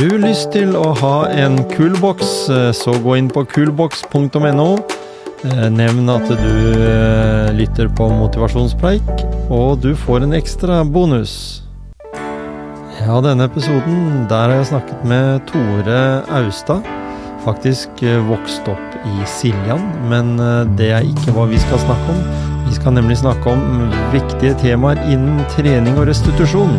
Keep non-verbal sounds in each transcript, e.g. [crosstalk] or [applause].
du lyst til å ha en kulboks, eh, så gå inn på kulboks.no. Eh, nevn at du eh, lytter på motivasjonspreik, og du får en ekstra bonus. Ja, denne episoden, der har jeg snakket med Tore Austad. Faktisk vokst opp i Siljan, men det er ikke hva vi skal snakke om. Vi skal nemlig snakke om viktige temaer innen trening og restitusjon.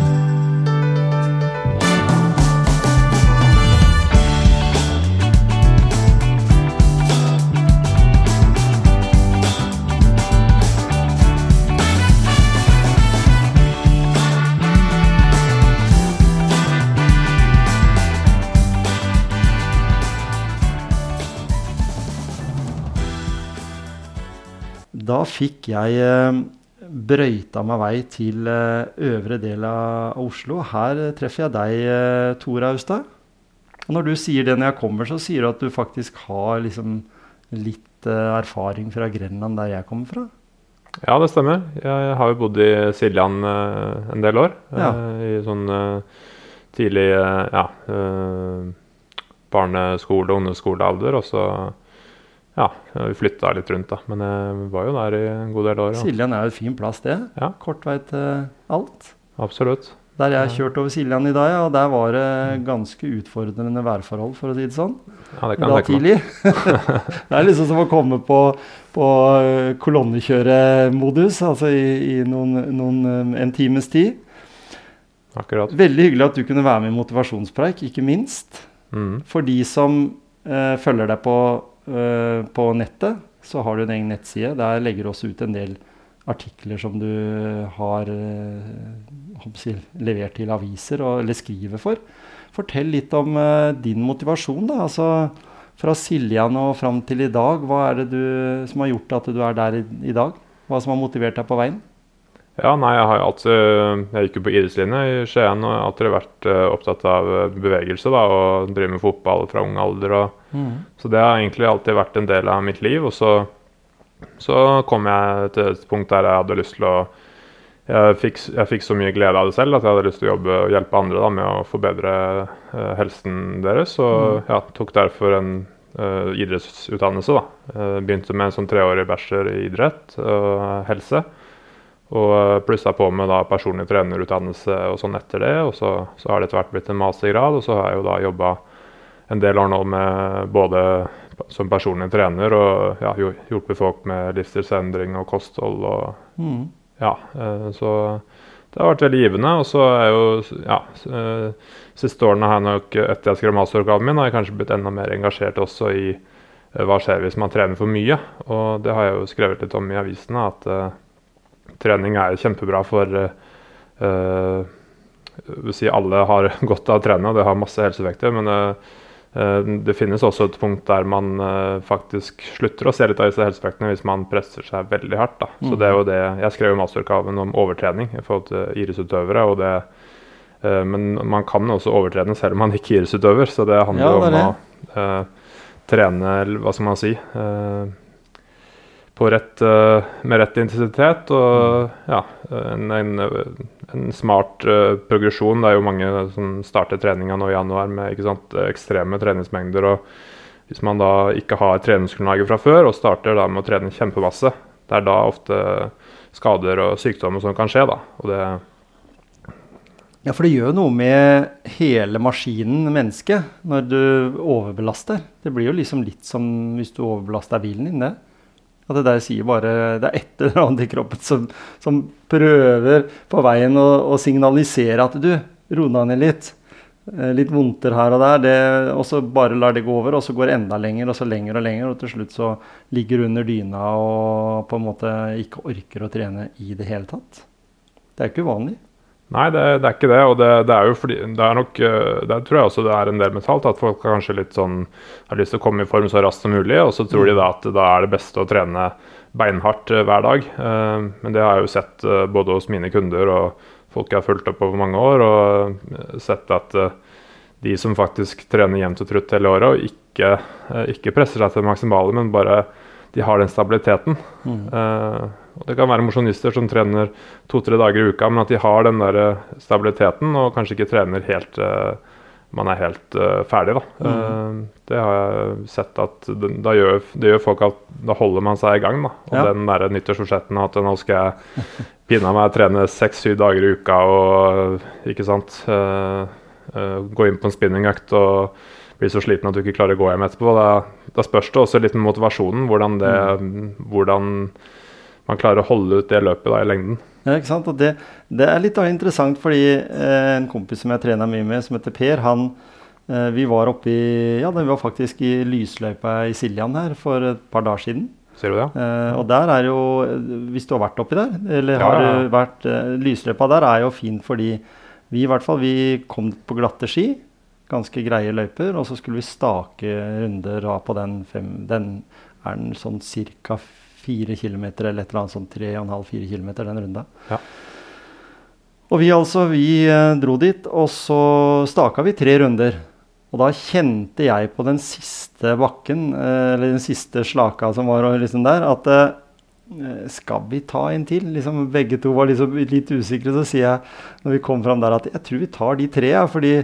Fikk jeg eh, brøyta meg vei til eh, øvre del av Oslo. Her treffer jeg deg, eh, Tor Austad. Og når du sier det når jeg kommer, så sier du at du faktisk har liksom litt erfaring fra Grenland, der jeg kommer fra? Ja, det stemmer. Jeg har jo bodd i Siljan en del år. Ja. I sånn tidlig ja, barneskole- og ungdomsskolealder. Og så ja, vi flytta litt rundt, da. Men jeg var jo der i en god del år. Ja. Siljan er jo et fin plass, det. Ja. Kort vei til alt. Absolutt. Der jeg kjørte over Siljan i dag, ja, og der var det ganske utfordrende værforhold, for å si det sånn. Ja, det kan da tidlig. [laughs] det er liksom som å komme på, på eh, kolonnekjøremodus, altså i, i noen, noen, eh, en times tid. Akkurat. Veldig hyggelig at du kunne være med i motivasjonspreik, ikke minst. Mm. For de som eh, følger deg på Eh, på nettet så har du en egen nettside. Der legger du også ut en del artikler som du har si, levert til aviser og, eller skriver for. Fortell litt om din motivasjon. da, altså Fra Siljan og fram til i dag. Hva er det du, som har gjort at du er der i, i dag? Hva som har motivert deg på veien? Ja, nei, jeg har alltid Jeg gikk jo på idrettslinje i Skien og har alltid vært uh, opptatt av eh, bevegelse da, og drive med fotball fra ung alder. Og, mm. Så det har egentlig alltid vært en del av mitt liv. Og så, så kom jeg til et punkt der jeg hadde lyst til å jeg fikk, jeg fikk, så mye glede av det selv at jeg hadde lyst til å jobbe og hjelpe andre da, med å forbedre uh, helsen deres. Og mm. ja, tok derfor en uh, idrettsutdannelse. da. Uh, begynte med en sånn treårig bachelor i idrett og helse. Og eh, plussa på med da personlig trenerutdannelse og sånn etter det. Og så, så har det etter hvert blitt en mastergrad, og så har jeg jo da jobba en del år nå med både som personlig trener og ja, hjulpet folk med livsstilsendring og kosthold og mm. Ja. Eh, så det har vært veldig givende. Og så er jo ja, eh, siste årene har jeg nok, etter jeg skrev masteroppgaven min, har jeg kanskje blitt enda mer engasjert også i hva skjer hvis man trener for mye. Og det har jeg jo skrevet litt om i avisene. at trening er kjempebra for uh, si Alle har [laughs] godt av å trene, og det har masse helseeffekter. Men uh, det finnes også et punkt der man uh, faktisk slutter å se litt av disse helseeffektene hvis man presser seg veldig hardt. Da. Mm. Så det er jo det, Jeg skrev jo masteroppgaven om overtrening i forhold til idrettsutøvere. og det men man kan også overtrene selv om man ikke er idrettsutøver, så det handler ja, det om å trene, hva skal man si rett, uh, med rett intensitet og ja, en, en, en smart uh, progresjon. Det er jo mange som starter treninga nå i januar med sant, ekstreme treningsmengder. og Hvis man da ikke har treningsgrunnlaget fra før og starter da med å trene kjempemasse, det er da ofte skader og sykdommer som kan skje. da, og det ja, for det gjør noe med hele maskinen mennesket når du overbelaster. Det blir jo liksom litt som hvis du overbelaster bilen din, det. At det der sier bare Det er et eller annet i kroppen som, som prøver på veien å, å signalisere at du, ro deg ned litt. Eh, litt vondter her og der. Det, og så bare lar det gå over, og så går det enda lenger og så lenger og lenger. Og til slutt så ligger du under dyna og på en måte ikke orker å trene i det hele tatt. Det er ikke uvanlig. Nei, det, det, er ikke det. Og det, det, er jo fordi Det er nok det Der tror jeg også det er en del mentalt at folk kanskje litt sånn har lyst til å komme i form så raskt som mulig, og så tror de da at da er det beste å trene beinhardt eh, hver dag. Eh, men det har jeg jo sett både hos mine kunder og folk jeg har fulgt opp over mange år, og sett at de som faktisk trener jevnt og trutt hele året og ikke, ikke presser seg til det maksimale, men bare de har den stabiliteten. Mm. Og det kan være mosjonister som trener to-tre dager i uka, men at de har den der eh, stabiliteten og kanskje ikke trener helt uh, man er helt uh, ferdig. Da. Mm. Uh, det har jeg sett at det, da gjør, det gjør folk at da holder man seg i gang. Da. Og Ja. den der nyttårsforsetten at nå skal jeg pinne meg trene seks-syv dager i uka og ikke sant uh, uh, gå inn på en spinningøkt og bli så sliten at du ikke klarer å gå hjem etterpå. Da, da spørs det også litt med motivasjonen, hvordan, det, hvordan man klarer å holde ut det løpet da, i lengden. Ja, ikke sant? Og det, det er litt interessant, fordi eh, en kompis som jeg trener mye med, som heter Per, han eh, Vi var oppe i Ja, vi var faktisk i lysløypa i Siljan her for et par dager siden. Ser du det? Eh, og der er jo Hvis du har vært oppi der, eller har ja, ja. du vært eh, Lysløypa der er jo fin fordi vi i hvert fall vi kom på glatte ski. Ganske greie løyper. Og så skulle vi stake runder da på den fem Den er den sånn ca. fire kilometer eller et eller annet sånn tre og en halv, fire kilometer, den runda. Ja. Og vi altså, vi eh, dro dit, og så staka vi tre runder. Og da kjente jeg på den siste bakken, eh, eller den siste slaka som var liksom der, at eh, skal vi ta en til? Liksom, begge to var liksom litt usikre. Så sier jeg når vi kom fram der at jeg tror vi tar de tre, ja, fordi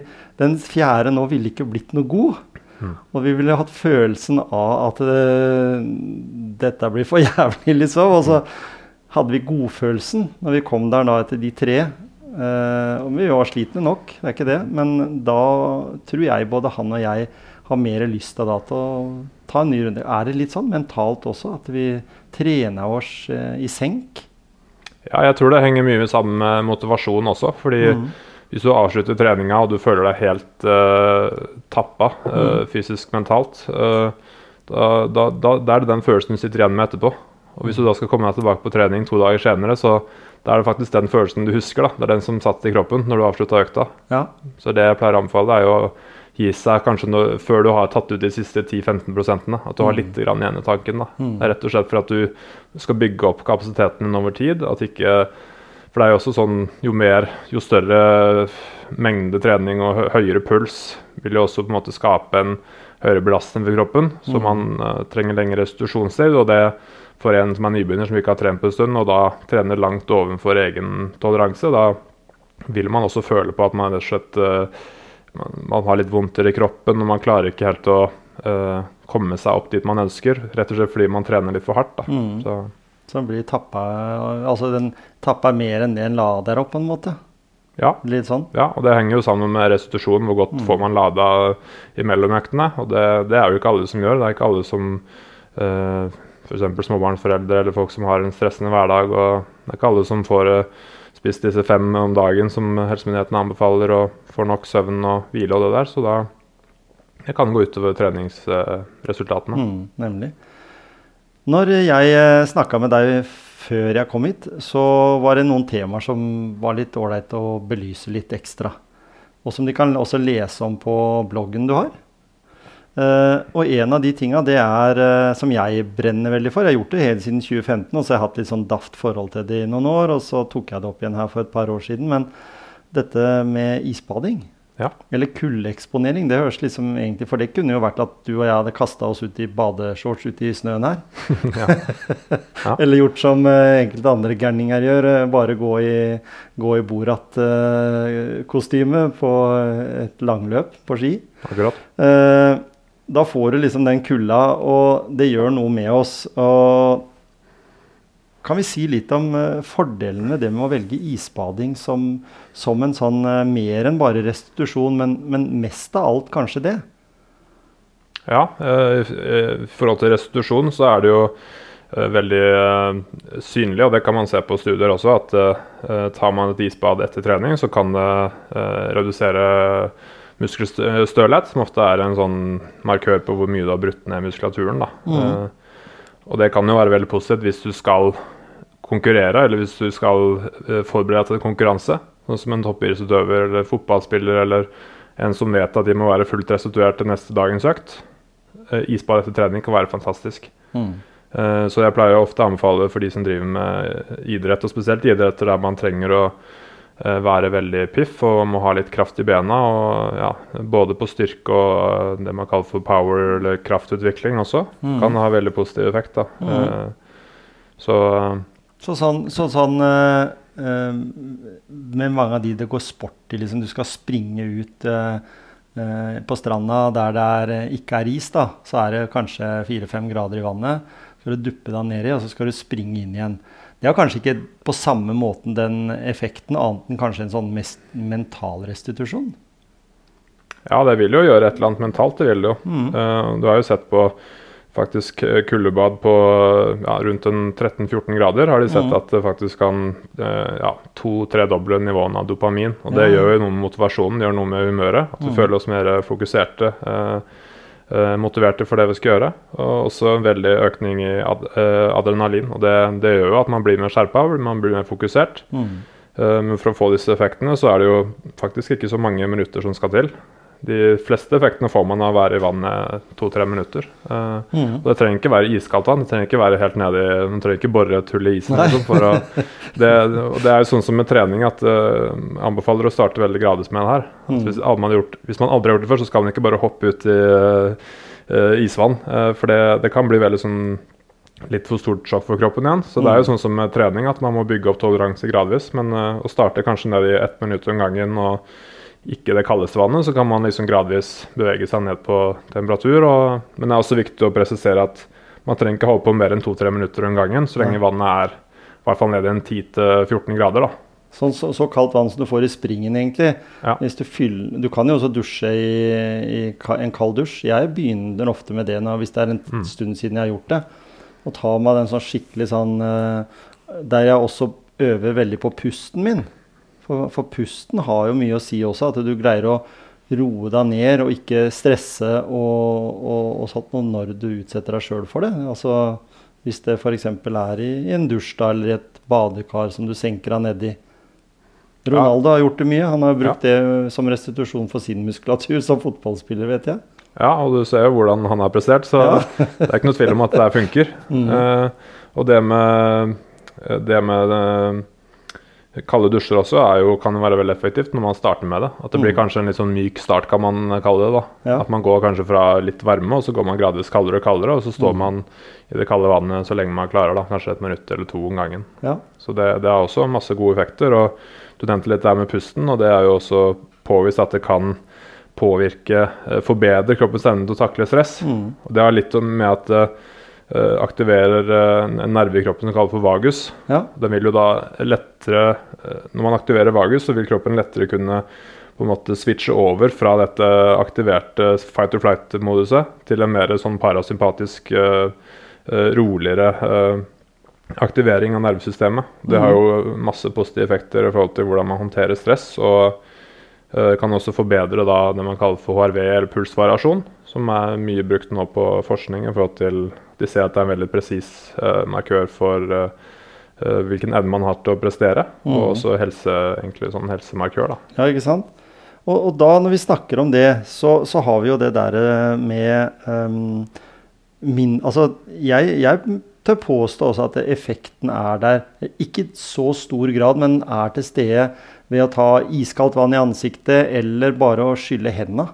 den fjerde nå ville ikke blitt noe god. Og vi ville hatt følelsen av at det, dette blir for [laughs] jævlig, liksom. Og så hadde vi godfølelsen når vi kom der da etter de tre. Eh, og vi var slitne nok, det er ikke det. Men da tror jeg både han og jeg har mer lyst av da til å ta en ny runde. Er det litt sånn mentalt også, at vi trener oss eh, i senk? Ja, jeg tror det henger mye sammen med motivasjon også. fordi Mm. hvis du avslutter treninga og du føler deg helt uh, tappa eh, Mm. fysisk mentalt, eh, da, da, da er det den følelsen du sitter igjen med etterpå. Og hvis du da skal komme deg tilbake på trening to dager senere, så da er det faktisk den følelsen du husker. da. Det er den som satt i kroppen når du avslutta økta. Ja. Så det jeg pleier å anbefale, er jo gi seg kanskje når, før du har tatt ut de siste 10-15 prosentene. At du har litt grann igjen i tanken. da. Mm. Det er rett og slett for at du skal bygge opp kapasiteten din over tid. at ikke For det er jo også sånn jo mer, jo større mengde trening og høyere puls vil jo også på en måte skape en høyere belastning for kroppen, så Mm. man uh, trenger lengre restitusjonstid. og det for en som er nybegynner som ikke har trent på en stund, og da trener langt ovenfor egen toleranse, da vil man også føle på at man rett og slett eh, man, man har litt vondtere i kroppen, og man klarer ikke helt å uh, komme seg opp dit man ønsker. Rett og slett fordi man trener litt for hardt. Mm. Så, Så blir tappa Altså den tappa mer enn det en la der opp, på en måte. ja, Litt sånn. ja, og det henger jo sammen med restitusjon. Hvor godt får man lada imellom øktene? Og det, det er jo ikke alle som gjør. Det er ikke alle som uh, f.eks. småbarnsforeldre eller folk som har en stressende hverdag. Og det er ikke alle som får eh, spist disse fem om dagen som helsemyndighetene anbefaler, og får nok søvn og hvile og det der. Så da det kan gå utover treningsresultatene. Mm, nemlig. Når jeg eh, snakka med deg før jeg kom hit, så var det noen temaer som var litt ålreit å belyse litt ekstra. Og som de kan også lese om på bloggen du har. Eh, og en av de tinga det er uh, som jeg brenner veldig for. Jeg har gjort det helt siden 2015, og så har jeg hatt litt sånn daft forhold til det i noen år. Og så tok jeg det opp igjen her for et par år siden. Men dette med isbading, Ja. eller kuldeeksponering, det høres liksom egentlig For det kunne jo vært at du og jeg hadde kasta oss ut i badeshorts ute i snøen her. [laughs] Ja. [laughs] Eller gjort som uh, enkelte andre gærninger gjør, bare gå i, gå i Borat-kostyme på et langløp på ski. Akkurat. Eh, da får du liksom den kulda, og det gjør noe med oss. Og kan vi si litt om uh, fordelen med det med å velge isbading som, som en sånn uh, mer enn bare restitusjon, men, men mest av alt kanskje det? Ja, uh, i forhold til restitusjon så er det jo eh, veldig eh, synlig, og det kan man se på studier også, at eh, tar man et isbad etter trening, så kan det redusere redusere muskelstølhet, som ofte er en sånn markør på hvor mye du har brutt ned muskulaturen. Da. Mhm. Eh, og det kan jo være veldig positivt hvis du skal konkurrere, eller hvis du skal eh, forberede deg til konkurranse. Sånn som en toppidrettsutøver eller fotballspiller eller en som vet at de må være fullt restituert til neste dagens økt. Eh, isbad etter trening kan være fantastisk. Mm. Så jeg pleier ofte å anbefale for de som driver med idrett, og spesielt idretter der man trenger å være veldig piff og må ha litt kraft i bena. Og, ja, både på styrke og eh, det man kaller for power eller kraftutvikling også. Mm. Kan ha veldig positiv effekt. Mhm. Eh, Så eh, Så sånn, så sånn eh, eh, Med mange av de det går sport i, liksom du skal springe ut eh, eh, på stranda der det er, eh, ikke er is, da, så er det kanskje fire-fem grader i vannet. Så skal du duppe deg nedi, og så skal du springe inn igjen. Det har kanskje ikke på samme måten den effekten, annet enn kanskje en sånn mest mental restitusjon? Ja, det vil jo gjøre et eller annet mentalt, det vil det jo. Mm. Eh, du har jo sett på faktisk eh, kuldebad på ja, rundt 13-14 grader, har de sett Mm. at det faktisk kan eh, ja, to-tredoble nivåene av dopamin. Og det Ja. gjør jo noe med motivasjonen, gjør noe med humøret. At vi Mm. føler oss mer fokuserte, eh, motiverte for det vi skal gjøre. Og også en veldig økning i ad eh, adrenalin. Og det, det gjør jo at man blir mer skjerpa, man blir mer fokusert. Mm. Eh, Men for å få disse effektene, så er det jo faktisk ikke så mange minutter som skal til. De fleste effektene får man av å være i vannet to-tre minutter. Eh, Mm. og det trenger ikke være iskaldt vann. Det trenger ikke være helt nedi, Man trenger ikke bore et hull i isen. Liksom, for å, [laughs] det, det er jo sånn som med trening at eh, jeg anbefaler å starte veldig gradvis med det her. Mm. hvis, man gjort, hvis man aldri har gjort det før, så skal man ikke bare hoppe ut i uh, isvann. for det, det kan bli veldig sånn litt for stort sjokk for kroppen igjen. Så det er jo Mm. sånn som med trening, at man må bygge opp toleranse gradvis. Men å starte kanskje ned i ett minutt om gangen og ikke det kaldeste vannet, så kan man liksom gradvis bevege seg ned på temperatur. Og, men det er også viktig å presisere at man trenger ikke holde på mer enn to-tre minutter om gangen, så lenge vannet er i hvert fall ned i en 10-14 grader. da. Sånn så, så kaldt vann som du får i springen, egentlig. Ja. Du, fyller, du kan jo også dusje i, i en kald dusj. Jeg begynner ofte med det når, hvis det er en Mm. stund siden jeg har gjort det. Og tar meg den sånn skikkelig sånn eh, Der jeg også øver veldig på pusten min. For, for pusten har jo mye å si også. At du greier å roe deg ned og ikke stresse og, og, og sånt noe når du utsetter deg sjøl for det. Altså hvis det f.eks. er i, i en dusj da, eller et badekar som du senker deg nedi. Ronaldo har gjort det mye. Han har brukt det som restitusjon for sin muskulatur som fotballspiller, vet jeg. Ja, og du ser jo hvordan han har prestert, så Ja. [laughs] det er ikke noe tvil om at det funker. [laughs] Mm. Uh, og det med, det med eh, kalde dusjer også jo, kan jo være veldig effektivt når man starter med det. At det blir Mm. kanskje en litt sånn myk start, kan man kalle det. da. Ja. At man går kanskje fra litt varme, og så går man gradvis kaldere og kaldere, og så står Mm. man i det kalde vannet så lenge man klarer, da. Kanskje et minutt eller to om gangen. Ja. Så det, det har også masse gode effekter. og Du nevnte litt det med pusten, og det er jo også påvist at det kan påvirke, eh, forbedre kroppens evne til å takle stress. Mm. Det har litt med at eh, aktiverer eh, en- nerve i kroppen som kalles for vagus. ja. Den vil jo da lettere eh, Når man aktiverer vagus, så vil kroppen lettere kunne på en måte switche over fra dette aktiverte fight or flight-moduset til en mer sånn parasympatisk, eh, eh, roligere eh, aktivering av nervesystemet. Det har jo masse positive effekter i forhold til hvordan man håndterer stress. og eh, kan også forbedre da det man kaller for HRV, eller pulsvariasjon, som er mye brukt nå på forskning. i forhold til De ser at det er en veldig presis uh, markør for uh, hvilken evne man har til å prestere, mm. og også helse, egentlig sånn helsemarkør. da. Ja, ikke sant? Og, og da når vi snakker om det, så, så har vi jo det der med um, min Altså, jeg, jeg tør påstå også at effekten er der. Ikke i så stor grad, men er til stede ved å ta iskaldt vann i ansiktet eller bare å skylle henda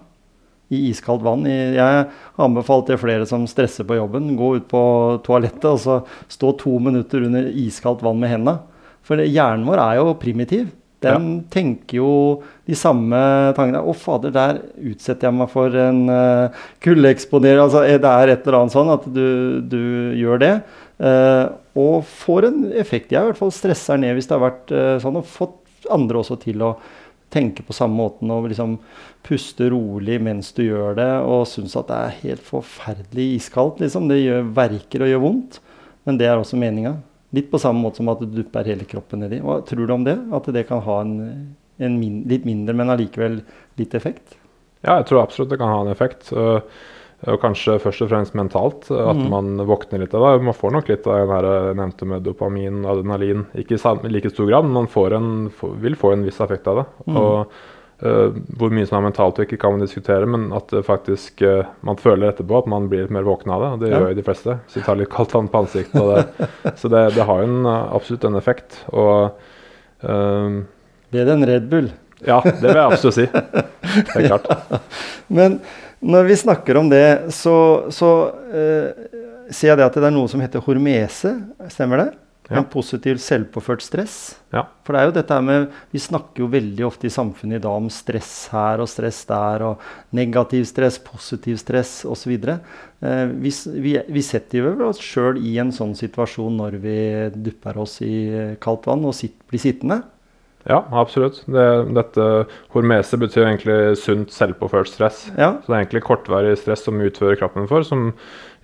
i iskaldt vann. Jeg har anbefalt til flere som stresser på jobben, gå ut på toalettet og så stå to minutter under iskaldt vann med hendene. For hjernen vår er jo primitiv. Den tenker jo de samme tankene. 'Å, fader, der utsetter jeg meg for en uh, kuldeeksponering.' Altså, eh, det er et eller annet sånn at du, du gjør det. Uh, og får en effekt. Jeg i hvert fall stresser ned hvis det har vært uh, sånn, og fått andre også til å tenke på samme måten og liksom puste rolig mens du gjør det, og syns at det er helt forferdelig iskaldt. Liksom. Det gjør verker og gjør vondt, men det er også meninga. Litt på samme måte som at du dupper hele kroppen nedi. Hva tror du om det? At det kan ha en, en min, litt mindre, men allikevel litt effekt? Ja, jeg tror absolutt det kan ha en effekt. øh, Og kanskje først og fremst mentalt. øh, At mm. man våkner litt av det. Man får nok litt av den her jeg nevnte med dopamin, adrenalin. Ikke i like stor grad, men man får en, vil få en viss effekt av det. Mm. Og uh, Hvor mye som er mentalt og ikke, kan man diskutere, men at faktisk uh, man føler etterpå at man blir litt mer våken av det. og Det Ja. gjør jo de fleste. Så de tar litt kaldt vann på ansiktet. Det, [laughs] så det, det har jo en, absolutt en effekt. Og øh, Bedre enn Red Bull. ja, det vil jeg absolutt si. Det er klart. [laughs] Men når vi snakker om det, så, så eh, ser jeg det at det er noe som heter hormese. Stemmer det? Ja. En positiv selvpåført stress. Ja. For det er jo dette med Vi snakker jo veldig ofte i samfunnet i dag om stress her og stress der, og negativ stress, positiv stress osv. Eh, vi, vi, vi setter jo oss sjøl i en sånn situasjon når vi dupper oss i kaldt vann og sitt, blir sittende. Ja, absolutt. Det, dette hormese betyr egentlig sunt selvpåført stress. Ja, Så det er egentlig kortvarig stress som utfører kroppen for, som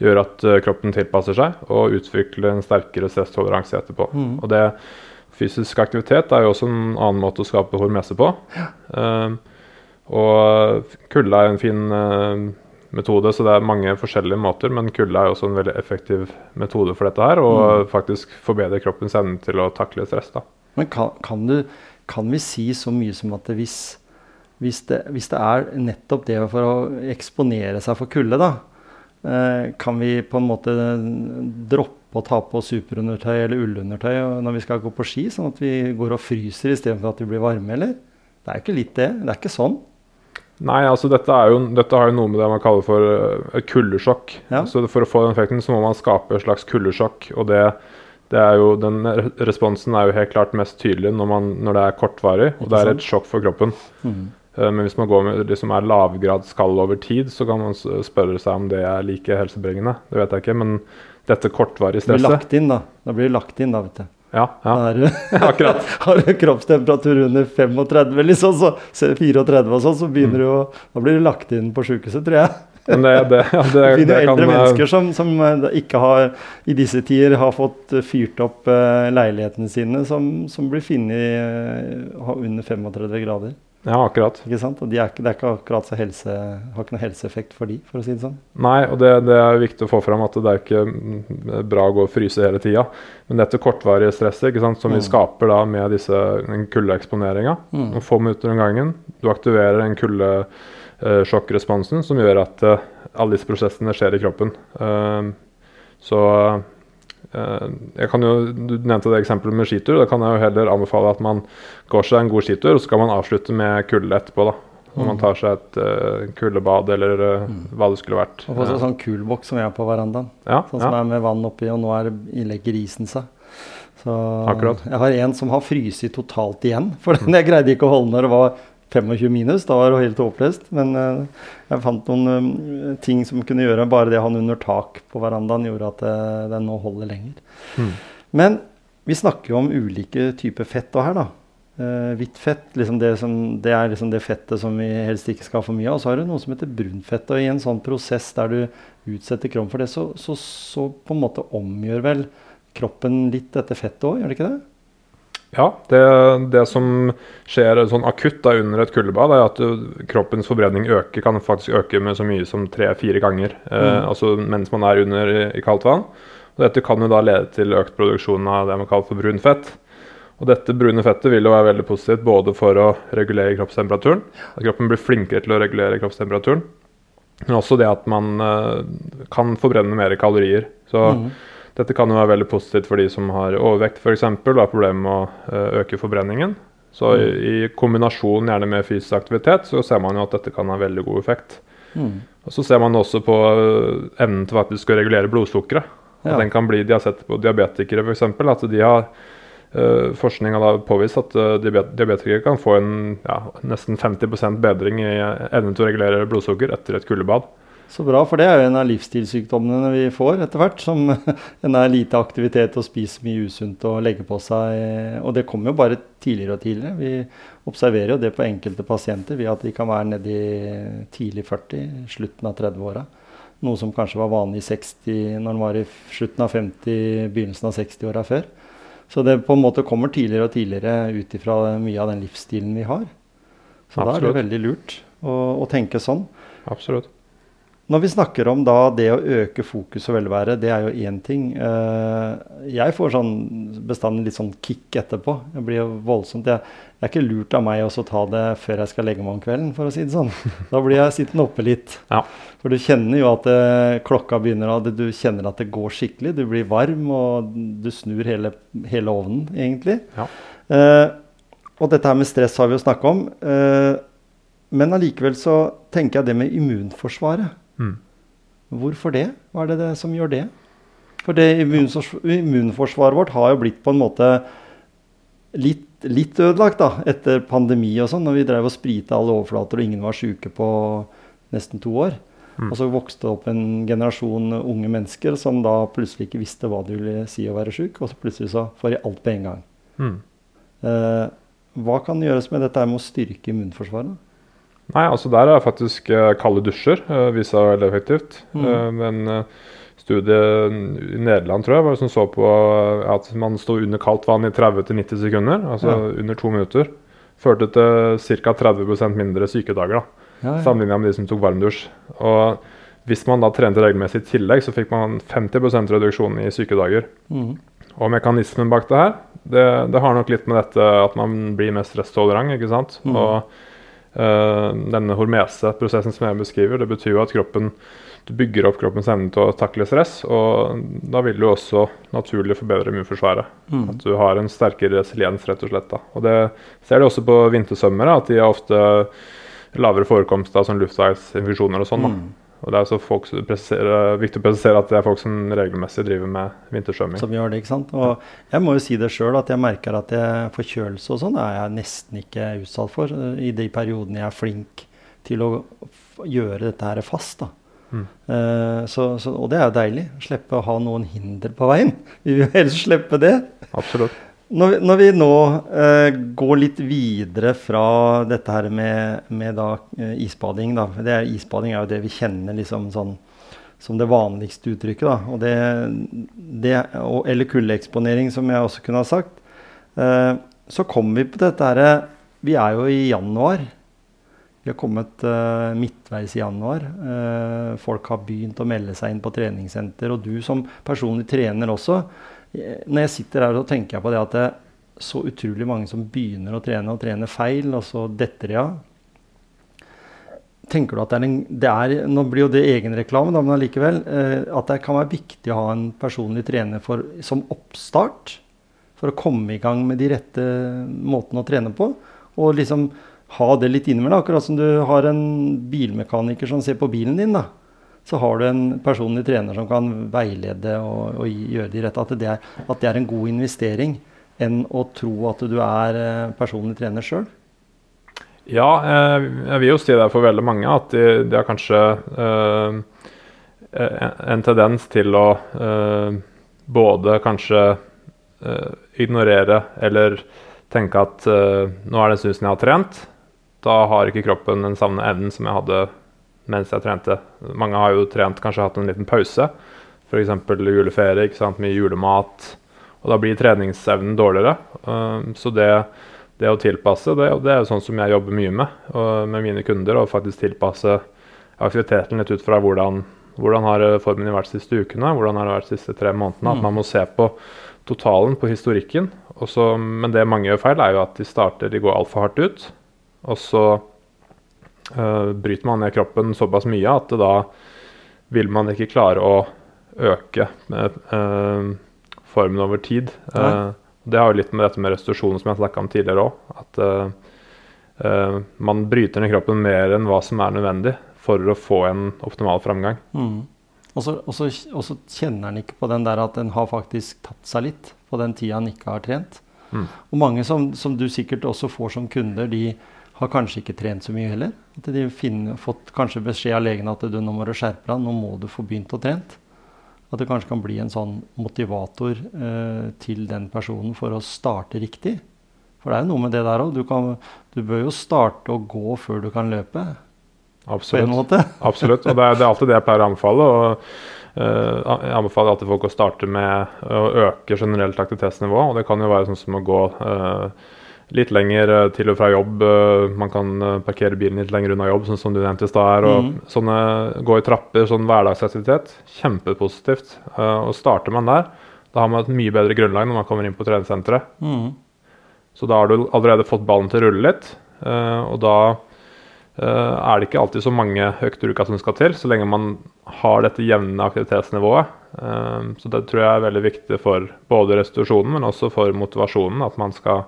gjør at eh, kroppen tilpasser seg og utvikler en sterkere stresstoleranse etterpå. Mm. Og det Fysisk aktivitet er jo også en annen måte å skape hormese på. Eh, og kulde er en fin uh, metode, så det er mange forskjellige måter. Men kulde er også en veldig effektiv metode for dette her, og faktisk forbedrer kroppens evne til å takle stress. da. Men kan, kan, du, kan vi si så mye som at hvis, hvis, det, hvis det er nettopp det for å eksponere seg for kulde, da, eh, kan vi på en måte droppe å ta på superundertøy eller ullundertøy når vi skal gå på ski, sånn at vi går og fryser istedenfor at vi blir varme, eller? Det er ikke litt det. Det er ikke sånn. Nei, altså dette, er jo, dette har jo noe med det man kaller for eh, et kuldesjokk. Ja. Så for å få den effekten så må man skape et slags kuldesjokk. Og det er jo, den responsen er jo helt klart mest tydelig når, man, når det er kortvarig, og det er et sjokk for kroppen. Mhm. Eh, Men hvis man går med liksom som er lavgradskall over tid, så kan man spørre seg om det er like helsebringende. Det vet jeg ikke, men dette kortvarige Det blir stresset lagt inn, da. Da blir det lagt inn, da, vet du. Ja, ja, Da er [laughs] akkurat. [laughs] Har du kroppstemperatur under 35, liksom, så så 34 og sånn, så begynner du å Da blir du lagt inn på sjukehuset, tror jeg. Men det, det, ja, det, Det det jo kan eldre eh, mennesker som, som eh, ikke har i disse tider har fått eh, fyrt opp uh, leilighetene sine, som, som blir funnet uh, under 35 grader. Ja, akkurat. Ikke sant? Og de er det er ikke akkurat så helse, har ikke noe helseeffekt for de, for å si det sånn. Nei, og det, det er viktig å få fram at det er ikke mm, bra å gå og fryse hele tida. Men dette kortvarige stresset ikke sant, som vi Mm. skaper da med disse, kuldeeksponeringa, Mm. få minutter om gangen Du aktiverer den kuldesjokkresponsen som gjør at eh, alle disse prosessene skjer i kroppen. Eh, så eh, jeg kan jo, Du nevnte det eksempelet med skitur. Da kan jeg jo heller anbefale at man går seg en god skitur, og så kan man avslutte med kulde etterpå. da. Om man Mm. tar seg et uh, kuldebad eller eh, hva det skulle vært. Og få seg sånn kulboks som vi har på verandaen. Ja, Sånn ja. som er med vann oppi, og nå er legger isen seg. Så Akkurat. Jeg har en som har fryst totalt igjen. [laughs] For den jeg greide ikke å holde når det var 25 minus. Da var det helt håpløst. Men eh, jeg fant noen eh, ting som kunne gjøre bare det han under tak på verandaen gjorde at eh, den nå holder lenger. Mm. Men vi snakker jo om ulike typer fett her, da. Hvitt fett liksom det, som, det er liksom det fettet som vi helst ikke skal ha for mye av. Og så har du noe som heter brunfett. Og i en sånn prosess der du utsetter kroppen for det, så, så, så på en måte omgjør vel kroppen litt dette fettet òg, gjør det ikke det? Ja, det, det som skjer sånn akutt da under et kuldebad, er at uh, kroppens forbrenning øker, kan faktisk øke med så mye som tre-fire ganger. Eh, Mm. altså mens man er under i, kaldt vann. Og dette kan jo da lede til økt produksjon av det man kaller for brun fett. Og dette brune fettet vil jo være veldig positivt både for å regulere kroppstemperaturen, at kroppen blir flinkere til å regulere kroppstemperaturen, men også det at man eh, kan forbrenne mer kalorier. Så Mhm. Dette kan jo være veldig positivt for de som har overvekt f.eks. og har problemer med å eh, øke forbrenningen. Så i, i kombinasjon gjerne med fysisk aktivitet så ser man jo at dette kan ha veldig god effekt. Mm. Og Så ser man også på eh, evnen til faktisk å regulere blodsukkeret. At Ja. den kan bli, De har sett på diabetikere f.eks. at de har Uh, Forskning har påvist at uh, diabetikere kan få en ja, nesten 50% bedring i evnen til å regulere blodsukker etter et kuldebad. Så bra, for det er jo en av livsstilssykdommene vi får etter hvert. Som [laughs] en er lite aktivitet og spiser mye usunt og legger på seg. Og det kommer jo bare tidligere og tidligere. Vi observerer jo det på enkelte pasienter ved at de kan være nedi tidlig 40, slutten av 30-åra. Noe som kanskje var vanlig i 60 når den var i slutten av 50, begynnelsen av 60-åra før. Så det på en måte kommer tidligere og tidligere ut ifra mye av den livsstilen vi har. Så da er Absolutt. det veldig lurt å, å tenke sånn. Absolutt. Når vi snakker om da det å øke fokus og velvære, det er jo én ting. Eh, jeg får sånn bestandig litt sånn kick etterpå. Jeg blir jo voldsomt. Det er ikke lurt av meg å ta det før jeg skal legge meg om kvelden, for å si det sånn. Da blir jeg sittende oppe litt. Ja. For du kjenner jo at eh, klokka begynner, og du kjenner at det går skikkelig. Du blir varm, og du snur hele, hele ovnen, egentlig. Ja. Eh, og dette her med stress har vi jo snakka om. Eh, men allikevel så tenker jeg det med immunforsvaret. Mm. Hvorfor det? Hva er det, det som gjør det? For det immunforsvaret vårt har jo blitt på en måte litt, litt ødelagt da, etter pandemi og sånn, når vi drev og sprita alle overflater og ingen var syke på nesten to år. Mm. Og så vokste det opp en generasjon unge mennesker som da plutselig ikke visste hva det ville si å være sjuk, og så plutselig så får de alt på en gang. Mm. Eh, hva kan gjøres med dette med å styrke immunforsvaret? Nei, altså Der er faktisk uh, kalde dusjer uh, seg veldig effektivt. Mm. Uh, men studie i Nederland tror jeg, var det som så på at man sto under kaldt vann i 30-90 sekunder, altså ja. under to minutter, førte til ca. 30% mindre sykedager. da, ja, ja. sammenlignet med de som tok varmdusj. Og hvis man da trente regelmessig i tillegg, så fikk man 50% reduksjon i sykedager. Mm. Og mekanismen bak det her, det, det, har nok litt med dette at man blir mer stresstolerant. ikke sant? Mm. Og denne hormese-prosessen som jeg beskriver, det betyr jo at kroppen du bygger opp kroppens evne til å takle stress. Og da vil du også naturlig forbedre immunforsvaret. Mm. At du har en sterkere resiliens, rett og slett. Da. Og det ser du også på vintersømmere, at de har ofte lavere forekomst av sånn luftveisinfeksjoner og sånn. Mm. Og det er så folk, viktig å presisere at det er folk som regelmessig driver med vintersvømming. Som gjør det, ikke sant. Og jeg må jo si det sjøl, at jeg merker at jeg, forkjølelse og sånn er jeg nesten ikke utsatt for i de periodene jeg er flink til å gjøre dette her fast. da. Mm. Uh, så, så, og det er jo deilig. Slippe å ha noen hinder på veien. Vi vil helst slippe det. Absolutt. Når, når vi nå eh, går litt videre fra dette her med, med da, uh, isbading da. Er, Isbading er jo det vi kjenner liksom sånn som det vanligste uttrykket. da, og det, det, og, Eller kuldeeksponering, som jeg også kunne ha sagt. så kommer vi på dette herre Vi er jo i januar. Vi har kommet eh, midtveis i januar. Uh, folk har begynt å melde seg inn på treningssenter. Og du som personlig trener også. Eh, når jeg sitter her, så tenker jeg på det at det er så utrolig mange som begynner å trene og trener feil, og så detter de av. Tenker du at det er en det er, Nå blir jo det egenreklame, men allikevel. Uh, at det kan være viktig å ha en personlig trener for, som oppstart. For å komme i gang med de rette måtene å trene på. Og liksom ha det litt inni meg, Akkurat som du har en bilmekaniker som ser på bilen din. da. Så har du en personlig trener som kan veilede og, og gjøre de rette. At det, er, at det, er, en god investering enn å tro at du er eh, personlig trener sjøl. Ja, eh, jeg vil jo si det for veldig mange at de, de har kanskje øh, en tendens til å øh, både kanskje øh, ignorere eller tenke at nå er det en jeg har trent, da har ikke kroppen den samme evnen som jeg hadde mens jeg trente. Mange har jo trent, kanskje hatt en liten pause, f.eks. juleferie, ikke sant, mye julemat. Og da blir treningsevnen dårligere. Uh, så det, det, å tilpasse, det, det er jo sånn som jeg jobber mye med med mine kunder. Å faktisk tilpasse aktiviteten litt ut fra hvordan, hvordan har formen vært de siste ukene, hvordan har det vært de siste tre månedene. At mm. man må se på totalen, på historikken. Også, men det mange gjør feil, er jo at de starter, de går altfor hardt ut. Og så bryter man ned kroppen såpass mye at da vil man ikke klare å øke uh, formen over tid. Uh, det har jo litt med dette med restitusjon som jeg snakka om tidligere òg. At man bryter ned kroppen mer enn hva som er nødvendig for å få en optimal framgang. Mm. Og så kjenner han ikke på den der at en har faktisk tatt seg litt på den tida han ikke har trent. Mm. Og mange som, som, du sikkert også får som kunder, de, har kanskje ikke trent så mye heller. At de har fått kanskje beskjed av legen at du, nå må du skjerpe deg, nå må du få begynt å trent. At det kanskje kan bli en sånn motivator eh, til den personen for å starte riktig. For det er jo noe med det der òg. Du, du, bør jo starte å gå før du kan løpe. Absolutt. [laughs] Absolutt. Og det er, det er, alltid det jeg pleier å anbefale. Og, uh, jeg anbefaler alltid folk å starte med å øke generelt aktivitetsnivå. Og det kan jo være sånn som å gå uh, litt lenger eh, til og fra jobb. Eh, man kan eh, parkere bilen litt lenger unna jobb, sånn som du nevnte i stad. Mm. Sånne gå i trapper, sånn hverdagsaktivitet. Kjempepositivt. Og starter man der, da har man et mye bedre grunnlag når man kommer inn på treningssenteret. Mm. Så da har du allerede fått ballen til å rulle litt, og da er det ikke alltid så mange økter uka som skal til, så lenge man har dette jevne aktivitetsnivået. Så det tror jeg er veldig viktig for både restitusjonen, men også for motivasjonen. At man skal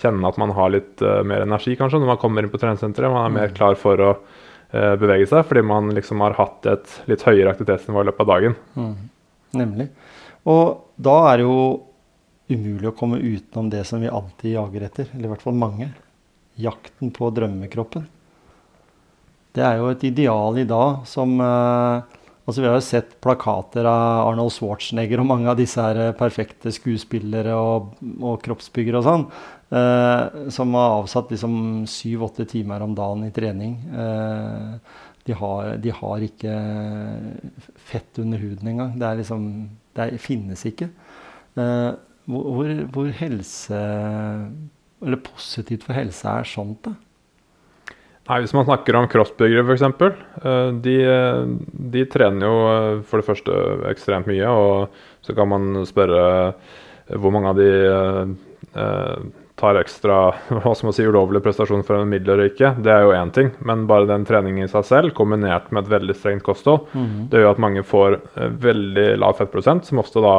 kjenne at man har litt uh, mer energi kanskje når man kommer inn på treningssenteret. Man er mer mm. klar for å uh, bevege seg fordi man liksom har hatt et litt høyere aktivitetsnivå i løpet av dagen. Mm. Nemlig. Og da er det jo umulig å komme utenom det som vi alltid jager etter, eller i hvert fall mange. Jakten på drømmekroppen. Det er jo et ideal i dag som eh, Altså Vi har jo sett plakater av Arnold Schwarzenegger og mange av disse her perfekte skuespillere og, og kroppsbyggere og sånn, eh, som har avsatt liksom syv-åtte timer om dagen i trening. Eh, de, har, de, har, ikke fett under huden engang. Det, liksom, det er, finnes ikke. Eh, hvor, hvor helse Eller positivt for helse er sånt, da? Nei, Hvis man snakker om crossbyggere f.eks., eh, de, de trener jo eh, for det første ekstremt mye. Og så kan man spørre hvor mange av de eh, tar ekstra [laughs] hva skal man si, ulovlige prestasjoner for en middel eller ikke. Det er jo én ting, men bare den treningen i seg selv, kombinert med et veldig strengt kosthold, mm. det gjør at mange får veldig lav fettprosent, som ofte da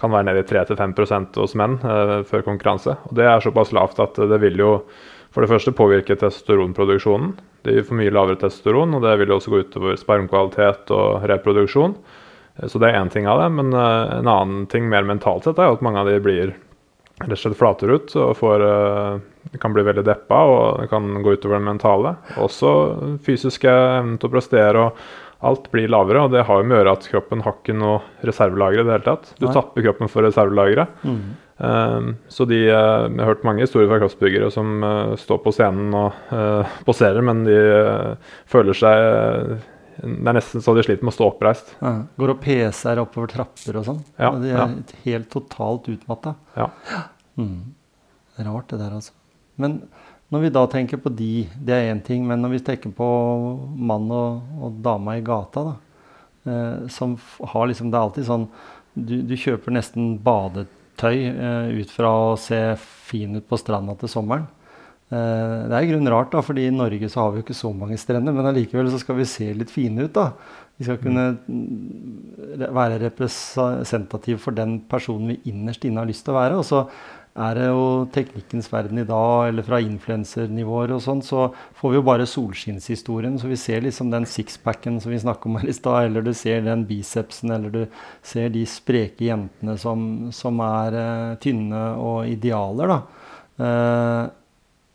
kan være nede i 3-5% hos menn eh, før konkurranse. Og Det er såpass lavt at det vil jo for det første påvirke testosteronproduksjonen. Det gir for mye lavere testosteron, og det vil jo også gå utover spermkvalitet og reproduksjon. Eh, så det er én ting av det. Men eh, en annen ting mer mentalt sett er jo at mange av de blir rett og slett flater ut og får, uh, kan bli veldig deppa, og kan gå utover det mentale. Også fysiske evnen til å prestere. og Alt blir lavere, og det har jo med å gjøre at kroppen har ikke noe reservelagre i det hele tatt. Du Nei. tapper kroppen for reservelagre. Mm. Så de, eh, Jeg har hørt mange historier fra kroppsbyggere som uh, står på scenen og uh, poserer, men de uh, føler seg Det er nesten så de sliter med å stå oppreist. Ja. Går og peser oppover trapper og sånn. Ja, de er ja. helt totalt utmatta. Ja. Mm. Rart, det der, altså. Men når vi da tenker på de, det er én ting, men når vi tenker på mann og, og dama i gata, da, som har liksom Det er alltid sånn Du, du kjøper nesten badetøy eh, ut fra å se fin ut på stranda til sommeren. Eh, det er i grunnen rart, da, fordi i Norge så har vi jo ikke så mange strender. Men allikevel så skal vi se litt fine ut. da. Vi skal kunne mm, være representativ for den personen vi innerst inne har lyst til å være. Og så er det jo teknikkens verden i dag, eller fra influensernivåer og sånn, så får vi jo bare solskinnshistorien. Så vi ser liksom den sixpacken som vi snakka om her i stad, eller du ser den bicepsen, eller du ser de spreke jentene som, som er uh, tynne og idealer, da. Uh,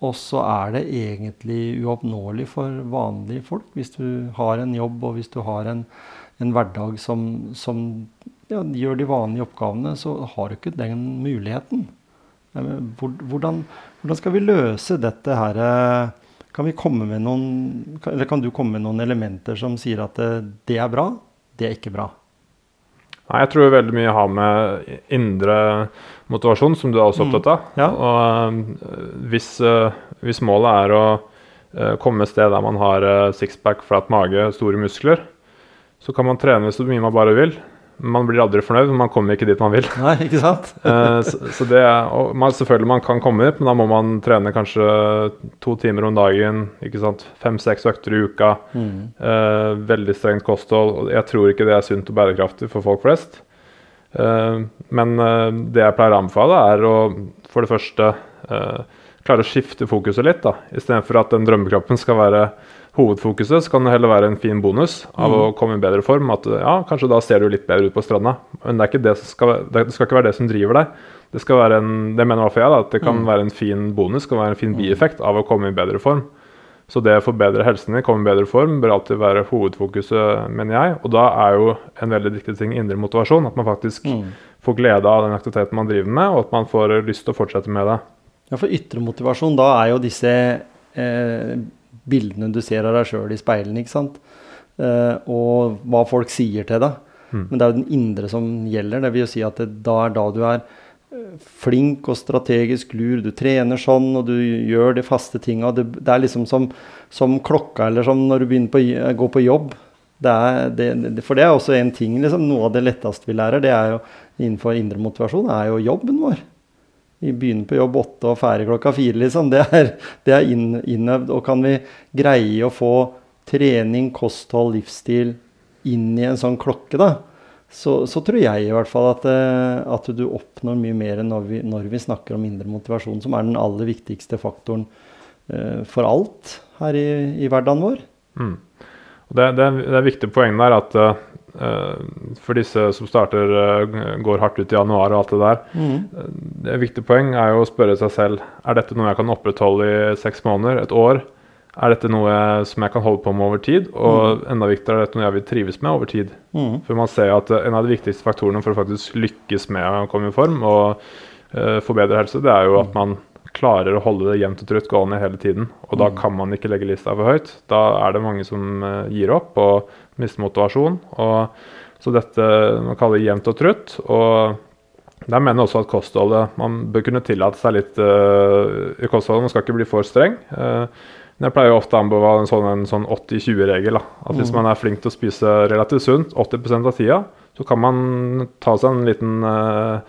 og så er det egentlig uoppnåelig for vanlige folk. Hvis du har en jobb og hvis du har en, en hverdag som, som ja, gjør de vanlige oppgavene, så har du ikke den muligheten. Hvordan, hvordan, skal vi løse dette her? Kan, noen, eller kan du komme med noen elementer som sier at det, det er bra, det er ikke bra? Nei, Jeg tror veldig mye har med indre motivasjon, som du er også mm. opptatt av. Mm, ja. Og uh, hvis, uh, hvis, målet er å uh, komme et sted der man har sixpack, flat mage, store muskler, så kan man trene så mye man bare vil man blir aldri fornøyd, men man kommer ikke dit man vil. Nei, ikke sant? uh, [laughs] så, så, det er, man, Selvfølgelig man kan komme dit, men da må man trene kanskje to timer om dagen. ikke sant? Fem-seks økter i uka. Mm. Eh, veldig strengt kosthold. Jeg tror ikke det er sunt og bærekraftig for folk flest. Eh, men det jeg pleier å anbefale, er å for det første klare å skifte fokuset litt. da, Istedenfor at den drømmekroppen skal være hovedfokuset, så kan det heller være en fin bonus av mm. å komme i bedre form. At ja, kanskje da ser du litt bedre ut på stranda. Men det, det, skal, det, skal, ikke være det som driver deg. Det skal være en, det mener i hvert fall jeg, da, at det kan mm. være en fin bonus, kan være en fin mm. bieffekt av å komme i bedre form. Så det å forbedre helsen din, komme i bedre form, bør alltid være hovedfokuset, mener jeg. Og da er jo en veldig viktig ting indre motivasjon. At man faktisk mm. får glede av den aktiviteten man driver med, og at man får lyst til å fortsette med det. Ja, For ytre motivasjon, da er jo disse eh, bildene du ser av deg sjøl i speilene, ikke sant. Uh, og hva folk sier til deg. Mm. Men det er jo den indre som gjelder. Det vil jo si at det, da er da du er eh, flink og strategisk lur. Du trener sånn, og du gjør de faste tinga. Det, det, er liksom som, som, klokka, eller som når du begynner på, gå på jobb. Det er, det, for det er også en ting, liksom, Noe av det letteste vi lærer, det er jo innenfor indre motivasjon, er jo jobben vår begynner på jobb åtte og ferdig klokka fire, liksom. Det er, det er inn, innøvd. Og kan vi greie å få trening, kosthold, livsstil inn i en sånn klokke, da, så, så tror jeg i hvert fall at, eh, at, du oppnår mye mer når vi, når vi snakker om indre motivasjon, som er den aller viktigste faktoren uh, for alt her i, i hverdagen vår. Mm. Det, det, det er viktig poeng der at uh, for disse som starter uh, går hardt ut i januar og alt det der mm. Et viktig poeng er jo å spørre seg selv er dette noe jeg kan opprettholde i seks måneder, et år. Er dette noe som jeg kan holde på med over tid? Og mm. enda viktigere, er dette noe jeg vil trives med over tid? Mm. For man ser at en av de viktigste faktorene for å faktisk lykkes med å komme i form og forbedre helse, det er jo at man klarer å holde det jevnt og trutt gående hele tiden. Og da mm. kan man ikke legge lista for høyt. Da er det mange som uh, gir opp og mister motivasjon. Og, så dette man kaller jevnt og trutt. Og der mener jeg også at kostholdet Man bør kunne tillate seg litt uh, i kostholdet. Man skal ikke bli for streng. Uh, jeg pleier jo ofte å anbefale en sånn, sånn 80-20-regel. At Hvis mm. man er flink til å spise relativt sunt 80% av tida, så kan man ta seg en liten uh,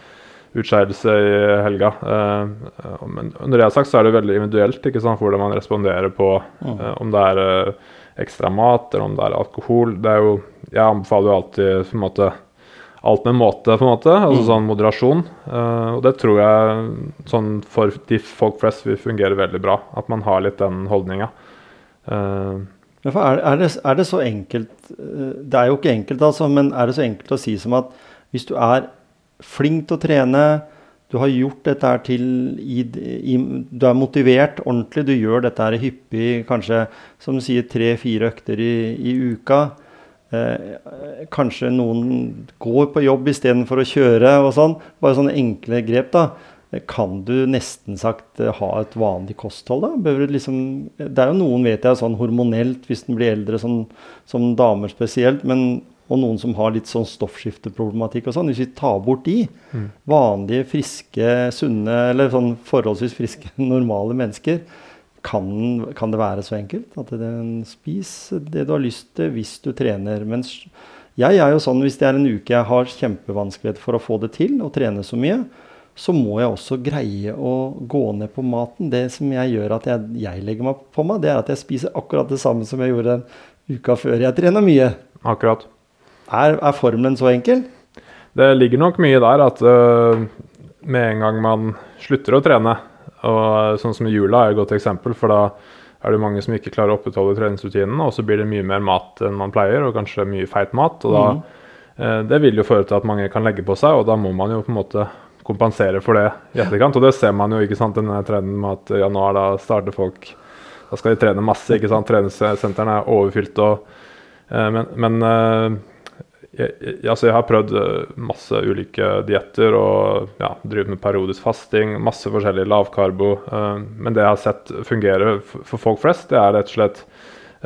utskeielse i helga. Uh, men når det er sagt, så er det veldig individuelt ikke sant, hvordan man responderer på mm. om det er ekstra mat eller om det er alkohol. Det er jo, jeg anbefaler jo alltid på en måte, alt med måte, på en måte, altså mm. sånn moderasjon. og det tror jeg sånn for de folk flest vil fungere veldig bra. At man har litt den holdninga. er, er, det, er det så enkelt Det er jo ikke enkelt, altså, men er det så enkelt å si som at hvis du er flink til å trene. Du har gjort dette her til i, i, Du er motivert ordentlig. Du gjør dette her hyppig, kanskje som du sier tre-fire økter i, i uka. Eh, kanskje noen går på jobb istedenfor å kjøre og sånn. Bare sånne enkle grep, da. Kan du nesten sagt eh, ha et vanlig kosthold, da? Liksom, det er jo noen, vet jeg, sånn hormonelt hvis den blir eldre, sånn, som damer spesielt. Men og noen som har litt sånn stoffskifteproblematikk og sånn. Hvis vi tar bort de, vanlige, friske, sunne, eller sånn forholdsvis friske, [laughs] normale mennesker, kan, kan det være så enkelt at den spis det du har lyst til hvis du trener. Mens jeg er jo sånn hvis det er en uke jeg har kjempevanskelighet for å få det til, og trene så mye, så må jeg også greie å gå ned på maten. Det som jeg gjør at jeg, jeg legger meg på meg, det er at jeg spiser akkurat det samme som jeg gjorde den uka før jeg trener mye. Akkurat. Er, er, formelen så enkel? Det ligger nok mye der at uh, med en gang man slutter å trene, og sånn som jula er et godt eksempel, for da er det mange som ikke klarer å opprettholde treningsrutinene, og så blir det mye mer mat enn man pleier, og kanskje mye feit mat. og da, mm. uh, Det vil jo føre til at mange kan legge på seg, og da må man jo på en måte kompensere for det i etterkant. Og det ser man jo, ikke sant, denne trenden med at i januar da starter folk Da skal de trene masse, ikke sant. Treningssentrene er overfylt og uh, Men, men jeg, altså jeg, har prøvd eh, masse ulike dietter og ja, drevet med periodisk fasting. Masse forskjellig lavkarbo. Uh, men det jeg har sett fungere for folk flest, det er rett og slett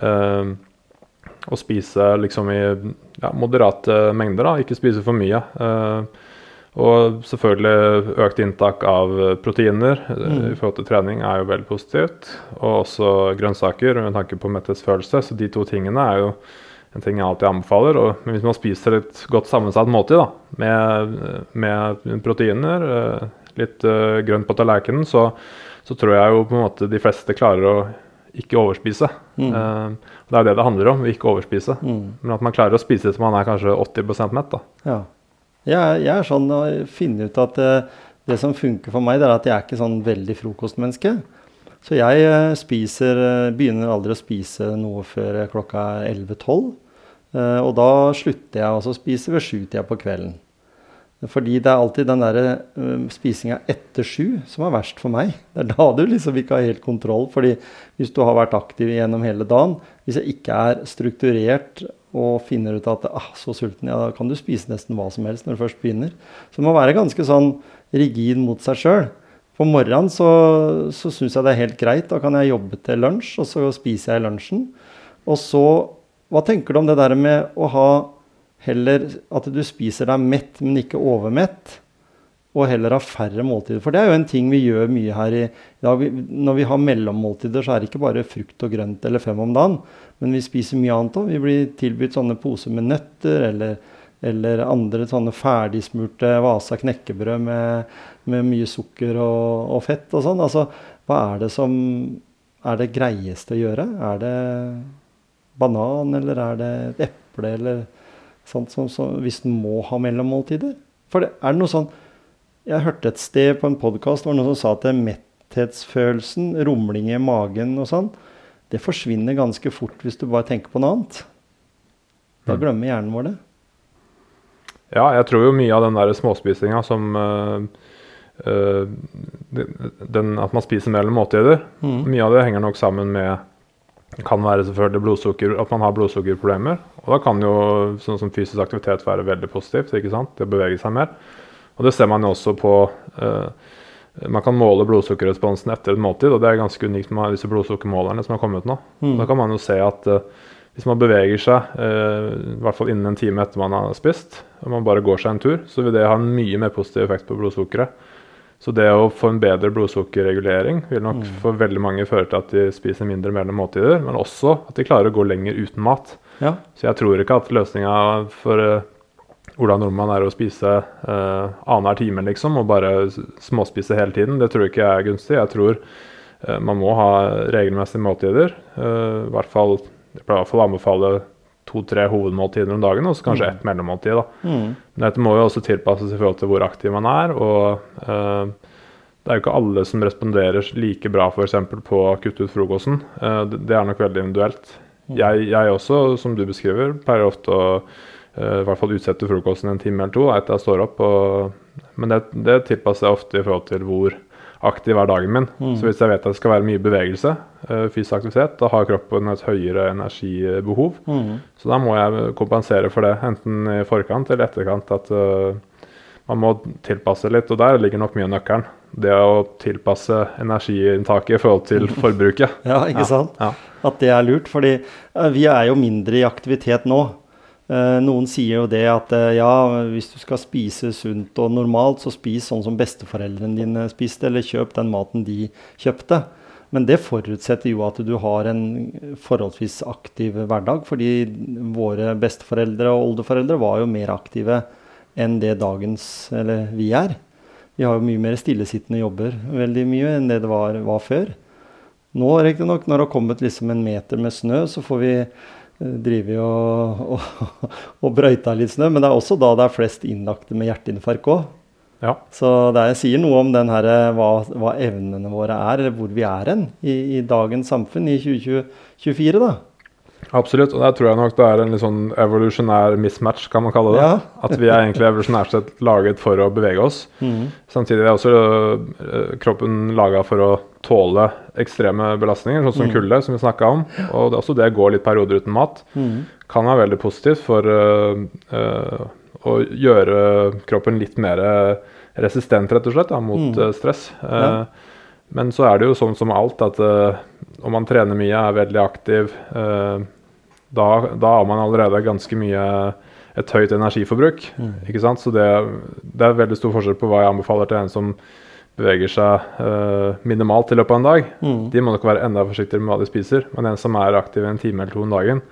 uh, å spise liksom i ja, moderate mengder. da, Ikke spise for mye. Uh, og selvfølgelig økt inntak av proteiner mm. i forhold til trening er jo veldig positivt. Og også grønnsaker med tanke på metthetsfølelse. Så de to tingene er jo en ting jeg alltid anbefaler. Og, men hvis man spiser et godt sammensatt måltid da, med, med, proteiner, eh, litt uh, grønt på tallerkenen, så, så, tror jeg jo på en måte de fleste klarer å ikke overspise. Mm. Uh, det er jo det det handler om, å ikke overspise. Mm. Men at man klarer å spise til man er kanskje 80% mett. da. Ja. Jeg, jeg, er sånn å finne ut at det, det som funker for meg, det er at jeg er ikke sånn veldig frokostmenneske. Så jeg eh, spiser, eh, begynner aldri å spise noe før klokka 11-12. Eh, og da slutter jeg også å spise ved sjutida på kvelden. Fordi det er alltid den der spisinga etter sju som er verst for meg. Det er da du liksom ikke har helt kontroll. fordi hvis du har vært aktiv gjennom hele dagen, hvis jeg ikke er strukturert og finner ut at ah, så sulten, ja, da kan du spise nesten hva som helst når du først begynner. Så du må være ganske sånn rigid mot seg sjøl. På morgenen så, så syns jeg det er helt greit. Da kan jeg jobbe til lunsj, og så spiser jeg lunsjen. Og så Hva tenker du om det der med å ha heller at du spiser deg mett, men ikke overmett? Og heller ha færre måltider. For det er jo en ting vi gjør mye her i dag. Når vi har mellommåltider, så er det ikke bare frukt og grønt eller fem om dagen. Men vi spiser mye annet òg. Vi blir tilbudt sånne poser med nøtter eller eller andre sånne ferdigsmurte Vasa knekkebrød med, med mye sukker og, og, fett og sånn. Altså, hva er det som er det greieste å gjøre? Er det banan, eller er det et eple, eller sånt som, som, hvis en må ha mellommåltider? For det, er det noe sånn Jeg hørte et sted på en podkast hvor noen som sa at metthetsfølelsen, rumling i magen og sånn, det forsvinner ganske fort hvis du bare tenker på noe annet. Da mm. glemmer hjernen vår det. Ja, jeg tror jo mye av den der småspisinga som øh, øh, den, At man spiser mellom måltider, Mm. mye av det henger nok sammen med kan være selvfølgelig blodsukker, at man har blodsukkerproblemer. Og da kan jo sånn som fysisk aktivitet være veldig positivt. ikke sant? Det beveger seg mer. Og det ser man jo også på øh, Man kan måle blodsukkerresponsen etter et måltid, og det er ganske unikt med disse blodsukkermålerne som har kommet nå. Mm. Da kan man jo se at øh, hvis man beveger seg, øh, i hvert fall innen en time etter man har spist, og man bare går seg en tur, så vil det ha en mye mer positiv effekt på blodsukkeret. Så det å få en bedre blodsukkerregulering vil nok Mm. for veldig mange føre til at de spiser mindre mellom måltider, men også at de klarer å gå lenger uten mat. Ja. Så jeg tror ikke at løsninga for uh, Ola Nordmann er å spise uh, annenhver time, liksom, og bare småspise hele tiden. Det tror jeg ikke er gunstig. Jeg tror uh, man må ha regelmessige måltider. Uh, i hvert fall, jeg pleier i hvert fall å anbefale to-tre hovedmåltider om dagen, og så kanskje Mm. ett mellommåltid. da. Mm. Men dette må jo også tilpasses i forhold til hvor aktiv man er. og eh, Det er jo ikke alle som responderer like bra for eksempel på å kutte ut frokosten. Eh, det, er nok veldig individuelt. Mm. Jeg, jeg også, som du beskriver, pleier ofte å eh, i hvert fall utsette frokosten en time eller to etter jeg står opp. Og, men det, det tilpasser jeg ofte i forhold til hvor aktiv er dagen min. Mm. Så hvis jeg vet at det skal være mye bevegelse, eh, fysisk aktivitet, da har kroppen et høyere energibehov. Mm. Så da må jeg kompensere for det, enten i forkant eller etterkant. At uh, man må tilpasse litt, og der ligger nok mye av nøkkelen. Det å tilpasse energiinntaket i forhold til [laughs] forbruket. Ja, ikke sant? Ja. At det er lurt. Fordi eh, vi er jo mindre i aktivitet nå. Eh, noen sier jo det at eh, ja, hvis du skal spise sunt og normalt, så spis sånn som besteforeldrene dine spiste, eller kjøp den maten de kjøpte. Men det forutsetter jo at du har en forholdsvis aktiv hverdag. Fordi våre besteforeldre og oldeforeldre var jo mer aktive enn det dagens, eller vi er. Vi har jo mye mer stillesittende jobber veldig mye enn det det var, var før. Nå riktignok, når det har kommet liksom en meter med snø, så får vi drive og, og, og brøyta litt snø. Men det er også da det er flest innlagte med hjerteinfarkt òg. Ja. Så det er- sier noe om den her, eh, hva, hva evnene våre er, eller hvor vi er hen i, i dagens samfunn i 2024. da. Absolutt, og der tror jeg nok det er en litt sånn evolusjonær mismatch, kan man kalle det. Ja. [laughs] At vi er egentlig evolusjonært sett laget for å bevege oss. Mm. Samtidig er også øh, kroppen laga for å tåle ekstreme belastninger, sånn som Mm. kulde, som vi snakka om. Og det også det å gå litt perioder uten mat Mm. kan være veldig positivt for uh, uh, å gjøre kroppen litt mer resistent, rett og slett, da, mot Mm. stress. Uh, Ja. Men så er det jo sånn som alt at om man trener mye, er veldig aktiv, eh, da, da har man allerede ganske mye et høyt energiforbruk. Mm. Ikke sant? Så det, det er veldig stor forskjell på hva jeg anbefaler til en som beveger seg eh, minimalt i løpet av en dag. Mm. De må nok være enda forsiktigere med hva de spiser. Men en som er aktiv en time eller to om dagen,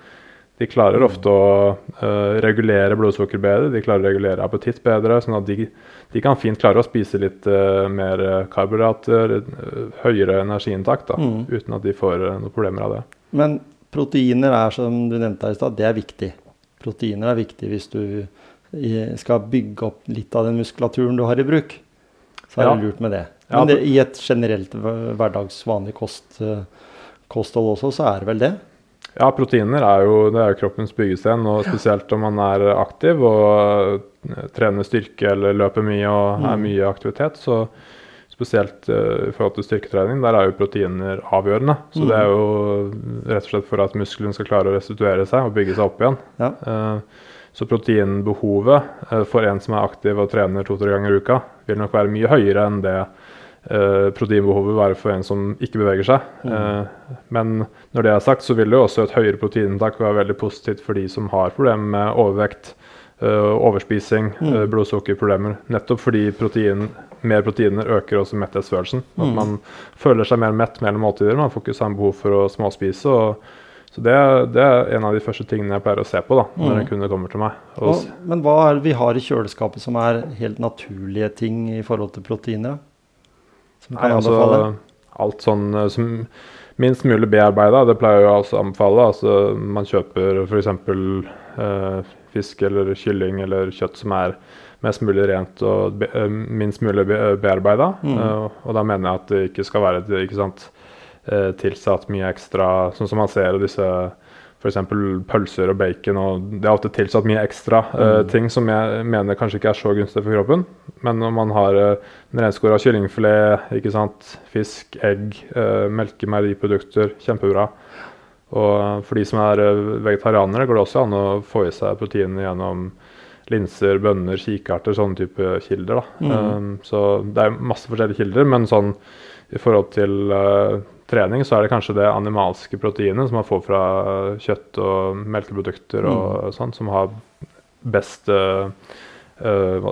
de klarer ofte å uh, regulere blodsukker bedre, de klarer å regulere appetitt bedre. sånn at de, de kan fint klare å spise litt uh, mer øh, karbohydrater, uh, høyere energiinntak, da, Mm. uten at de får noen problemer av det. Men proteiner er, som du nevnte her i stad, det er viktig. Proteiner er viktig hvis du skal bygge opp litt av den muskulaturen du har i bruk. Så er Ja. det lurt med det. Men det, i et generelt hverdagsvanlig hverdags vanlig kost, eh, kosthold også, så er det vel det. Ja, proteiner er jo, det er jo kroppens byggesten, og spesielt om man er aktiv og øh, trener styrke eller løper mye og er Mm. mye aktivitet. så Spesielt øh, i forhold til styrketrening, der er jo proteiner avgjørende. Så det er jo rett og slett for at muskelen skal klare å restituere seg og bygge seg opp igjen. Ja. Eh, så proteinbehovet eh, for en som er aktiv og trener to-tre ganger i uka, vil nok være mye høyere enn det eh, proteinbehovet være for en som ikke beveger seg. Mm. Eh, men når det er sagt, så vil jo også et høyere proteininntak være veldig positivt for de som har problemer med overvekt, eh, overspising, Mm. blodsukkerproblemer. Nettopp fordi protein, mer proteiner øker også metthetsfølelsen. At Mm. man føler seg mer mett mellom måltider. Man får ikke samme behov for å småspise. og så det, det er en av de første tingene jeg pleier å se på da, når Mm. en kunde kommer til meg. Og, men hva er det vi har i kjøleskapet som er helt naturlige ting i forhold til proteiner? Som nei, altså, anbefale? alt sånn eh, som minst mulig bearbeida, det pleier jeg også å anbefale. Altså, man kjøper f.eks. Eh, fisk eller kylling eller kjøtt som er mest mulig rent og be, eh, minst mulig be, bearbeida. Mm. Eh, og da mener jeg at det ikke skal være ikke sant, eh, tilsatt mye ekstra, sånn som man ser i disse f.eks. pølser og bacon. og Det er ofte tilsatt mye ekstra uh, ting som jeg mener kanskje ikke er så gunstig for kroppen. Men når man har uh, en renskåra kyllingfilet, ikke sant? fisk, egg, uh, melkemeieriprodukter, kjempebra. Og for de som er vegetarianere, går det også an å få i seg proteinene gjennom linser, bønner, kikerter, sånne type kilder. Mm. Um, så det er masse forskjellige kilder, men sånn i forhold til uh, trening, så er det kanskje det animalske proteinet som man får fra kjøtt og melkeprodukter og mm. sånn, som har best uh, uh,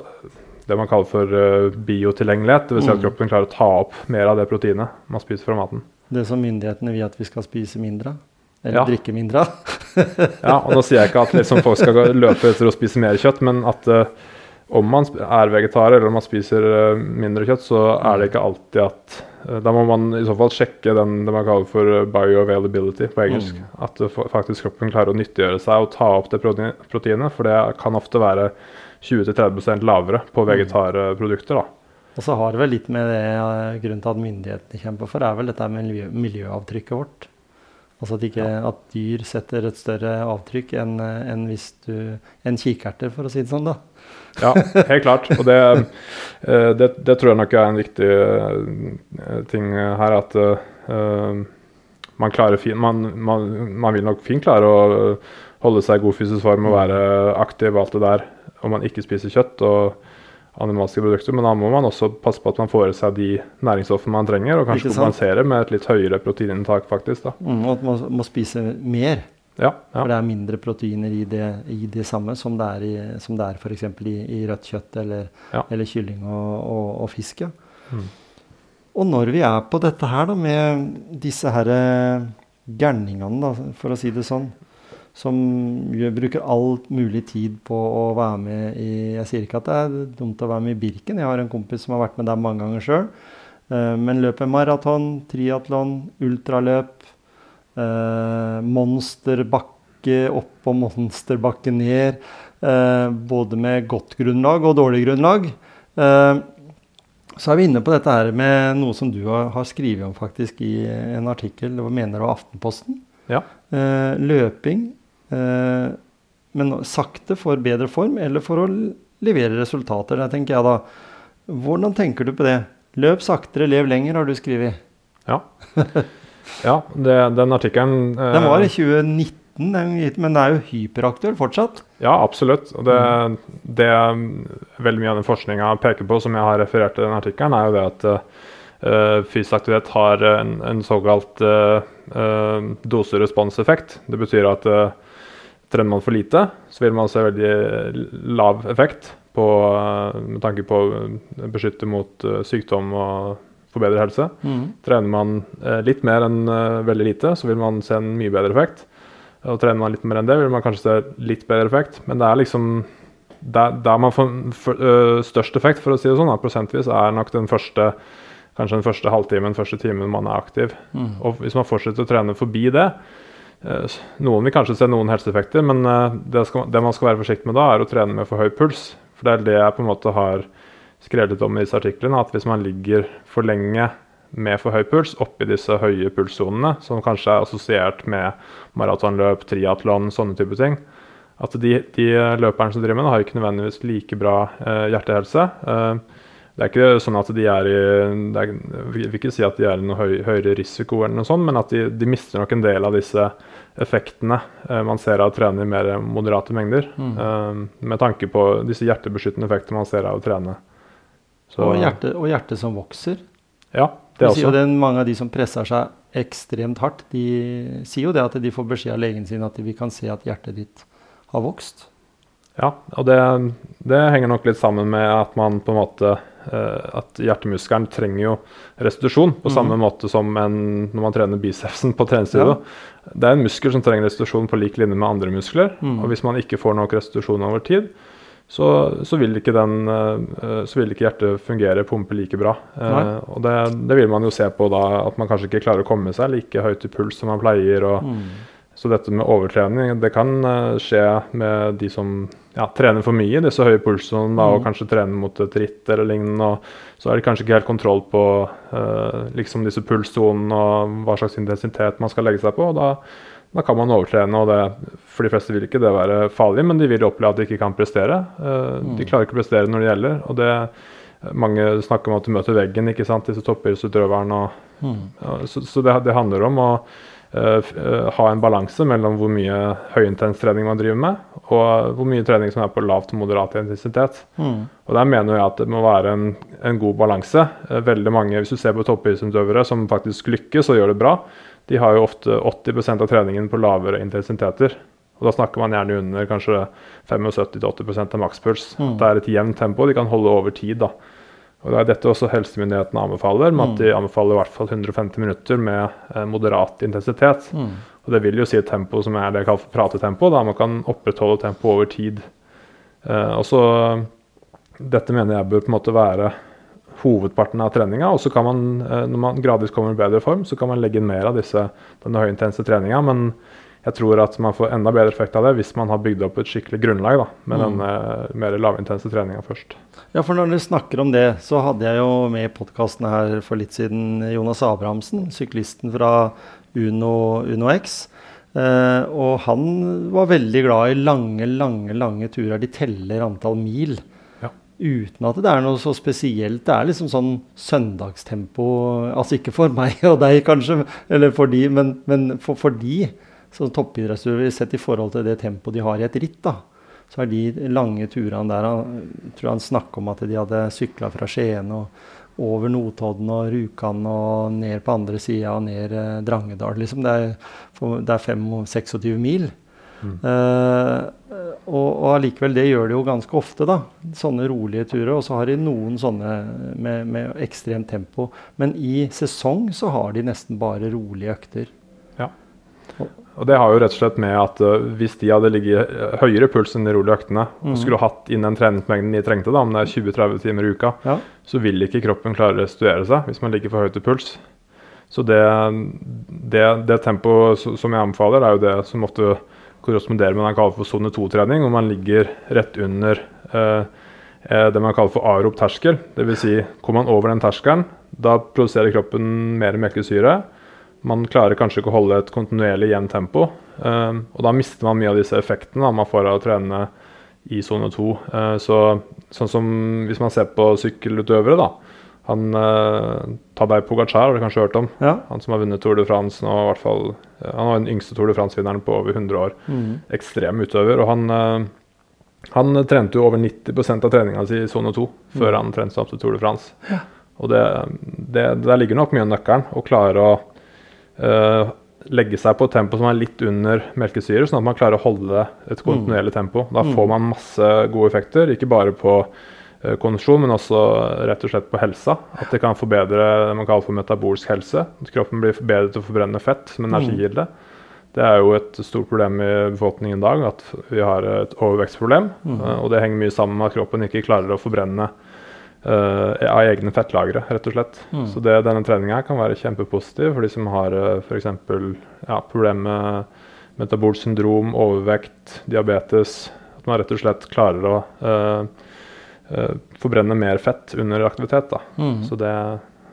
det man kaller for uh, biotilgjengelighet. Dvs. Si at mm. kroppen klarer å ta opp mer av det proteinet man spiser fra maten. Det som myndighetene vil at vi skal spise mindre av? Eller ja. drikke mindre av? ja, og nå sier jeg ikke at liksom, folk skal løpe etter å spise mer kjøtt, men at om man er vegetar eller om man spiser mindre kjøtt, så er det ikke alltid at Eh, da må man i så fall sjekke den det man kaller for eh, bioavailability på engelsk. Mm. At faktisk kroppen klarer å nyttiggjøre seg og ta opp det proteinet. For det kan ofte være 20-30% lavere på mm. vegetarprodukter. da. Og så har det vel litt med det eh, grunnen til at myndighetene kjemper for, er vel dette med miljø, miljøavtrykket vårt. Altså at, ikke, at, dyr setter et større avtrykk enn en hvis du En kikerter, for å si det sånn, da. Ja, [laughs] helt klart. Og det, eh, det, det, tror jeg nok er en viktig eh, ting her. At uh, man klarer fin, man, man, man, vil nok fint klare å holde seg i god fysisk form og være aktiv og alt det der om man ikke spiser kjøtt og animalske produkter. Men da må man også passe på at man får i seg de næringsstoffene man trenger, og kanskje kompensere med et litt høyere proteininntak, faktisk. da. Mm, og at man må spise mer. Ja, ja. For det er mindre proteiner i det, i det samme som det er, i, som det er f.eks. I, i rødt kjøtt eller, ja. eller kylling og, og, og fisk. Ja. Mm. Og når vi er på dette her da, med disse her eh, gærningene, da, for å si det sånn, som bruker all mulig tid på å være med i Jeg sier ikke at det er dumt å være med i Birken, jeg har en kompis som har vært med der mange ganger sjøl. Eh, men løper maraton, triatlon, ultraløp, monsterbakke opp og monsterbakke ned. Eh, både med godt grunnlag og dårlig grunnlag. Eh, så er vi inne på dette her med noe som du har, har skrevet om faktisk i en artikkel. Hva mener du Aftenposten? Ja. Eh, løping. Eh, men sakte for bedre form, eller for å levere resultater. Der tenker jeg da, Hvordan tenker du på det? Løp saktere, lev lenger, har du skrevet. Ja. [laughs] Ja, det, den artikkelen eh, Den var i 2019, men den er jo hyperaktuell fortsatt? Ja, absolutt. Og det, det veldig mye av den forskninga peker på, som jeg har referert til den artikkelen, er jo det at uh, fysisk aktivitet har en, en såkalt uh, uh, dose-respons-effekt. Det betyr at uh, trener man for lite, så vil man se veldig lav effekt på, med tanke på å beskytte mot sykdom og for bedre helse. Mm. Trener man eh, litt mer enn eh, veldig lite, så vil man se en mye bedre effekt. Og trener man litt mer enn det, vil man kanskje se litt bedre effekt. Men det er liksom der, der man får for, uh, størst effekt, for å si det sånn, da, prosentvis, er nok den første kanskje den første halvtimen, første timen man er aktiv. Mm. Og hvis man fortsetter å trene forbi det Noen vil kanskje se noen helseeffekter, men det, skal, det, man skal være forsiktig med da, er å trene med for høy puls. For det er det jeg på en måte har skrevet om i disse artiklene, at hvis man ligger for lenge med for høy puls oppi disse høye pulssonene, som kanskje er assosiert med maratonløp, triatlon, sånne type ting, at de, de, løperne som driver med det, har ikke nødvendigvis like bra eh, hjertehelse. Eh, det er ikke sånn at de er i er, Jeg vil ikke si at de er i noe høy, høyere risiko, eller noe sånt, men at de, de, mister nok en del av disse effektene eh, man ser av å trene i mer moderate mengder. Mm. Eh, med tanke på disse hjertebeskyttende effektene man ser av å trene. Og hjertet, og, hjertet, som vokser. Ja, det også. Det mange av de som presser seg ekstremt hardt, de sier jo det at de får beskjed av legen sin at vi kan se at hjertet ditt har vokst. Ja, og det, det henger nok litt sammen med at man på en måte eh, At hjertemuskelen trenger jo restitusjon på mm. samme måte som en, når man trener bicepsen på treningsstudio. Ja. Det er en muskel som trenger restitusjon på lik linje med andre muskler. Mm. Og hvis man ikke får nok restitusjon over tid, så, så, vil den, eh, så, vil ikke hjertet fungere, pumpe like bra. Eh, og det, det, vil man jo se på da, at man kanskje ikke klarer å komme seg like høyt i puls som man pleier. Og, mm. Så dette med overtrening det kan uh, skje med de som ja, trener for mye, disse høye pulsene, mm. og kanskje trener mot et ritt eller lignende. Og så er det kanskje ikke helt kontroll på eh, liksom disse pulssonene og hva slags intensitet man skal legge seg på. og da da kan man overtrene, og det, for de fleste vil ikke det være farlig, men de vil oppleve at de ikke kan prestere. Mm. De klarer ikke å prestere når det gjelder. og det mange snakker om at du møter veggen, ikke sant, disse toppidrettsutøverne. Mm. Så, så det, det, handler om å uh, ha en balanse mellom hvor mye høyintens trening man driver med, og hvor mye trening som er på lavt og moderat intensitet. Mm. Og Der mener jeg at det må være en, en god balanse. Veldig mange, Hvis du ser på toppidrettsutøvere som faktisk lykkes og gjør det bra, de har jo ofte 80% av treningen på lavere intensiteter. Og Da snakker man gjerne under kanskje 75-80% av makspuls. Mm. Det er et jevnt tempo de kan holde over tid. da. Og Det er dette også helsemyndighetene anbefaler, med at de mm. anbefaler i hvert fall 150 minutter med eh, moderat intensitet. Mm. Og Det vil jo si et tempo som er det jeg kaller for pratetempo, da man kan opprettholde tempo over tid. Eh, og så, Dette mener jeg bør på en måte være hovedparten av treninga. Og så kan man, eh, når man gradvis kommer i bedre form, så kan man legge inn mer av disse, denne høyintense treninga. Men jeg tror at man får enda bedre effekt av det hvis man har bygd opp et skikkelig grunnlag da, med mm. den mer lavintense treninga først. Ja, for når du snakker om det, så hadde jeg jo med i podkasten her for litt siden Jonas Abrahamsen, syklisten fra Uno, Uno X. Uh, og han var veldig glad i lange, lange, lange turer. De teller antall mil. Uten at det er noe så spesielt. Det er liksom sånn søndagstempo. Altså ikke for meg [laughs] og deg, kanskje, eller for de, men, men for, for de som toppidrettsutøvere sett i forhold til det tempoet de har i et ritt. da, Så er de lange turene der han, tror han snakker om at de hadde sykla fra Skien og over Notodden og Rjukan og ned på andre sida og ned eh, Drangedal. Liksom. Det er, det er 25-26 mil. Mm. Uh, og allikevel, det gjør de jo ganske ofte, da. Sånne rolige turer. Og så har de noen sånne med, med ekstremt tempo. Men i sesong så har de nesten bare rolige økter. Ja. Og Det har jo rett og slett med at uh, hvis de hadde ligget høyere puls enn de rolige øktene, mm. og skulle hatt inn den treningsmengden de trengte, da, om det er 20-30 timer i uka, ja. så vil ikke kroppen klare å restituere seg hvis man ligger for høyt i puls. Så det, det, det tempoet som jeg anbefaler, er jo det som ofte korresponderer med det man kaller for sone 2-trening, hvor man ligger rett under uh, det man kaller for arop terskel. Dvs. Si, kommer man over den terskelen, da produserer kroppen mer melkesyre. Man klarer kanskje ikke å holde et kontinuerlig jevnt tempo. Uh, og da mister man mye av disse effektene man får av å trene i sone 2. Uh, så, sånn som hvis man ser på sykkelutøvere, da. Han uh, Tadej Pogacar har du kanskje hørt om. Ja. Han som har vunnet Tour de France nå, i hvert fall. Han var den yngste Tour de France-vinneren på over 100 år. Mm. Ekstrem utøver. Og han, uh, han trente jo over 90% av treninga si i sone 2 mm. før han trente seg opp til Tour de France. Ja. Og det, det, der ligger nok mye av nøkkelen. Å klare å uh, legge seg på et tempo som er litt under melkesyre, sånn at man klarer å holde et kontinuerlig mm. tempo. Da får mm. man masse gode effekter, ikke bare på kondisjon, men også rett og slett på helsa. At det kan forbedre det man kaller for metabolsk helse. At kroppen blir bedre til å forbrenne fett som energikilde. Det er jo et stort problem i befolkningen i dag at vi har et overvekstproblem. Mm. Uh, og det henger mye sammen med at kroppen ikke klarer å forbrenne uh, av egne fettlagre, rett og slett. Mm. Så det, denne treninga kan være kjempepositiv for de som har uh, eh, f.eks. Ja, problemer med metabolsk syndrom, overvekt, diabetes. At man rett og slett klarer å uh, forbrenne mer fett under aktivitet. Da. Mm. Så det,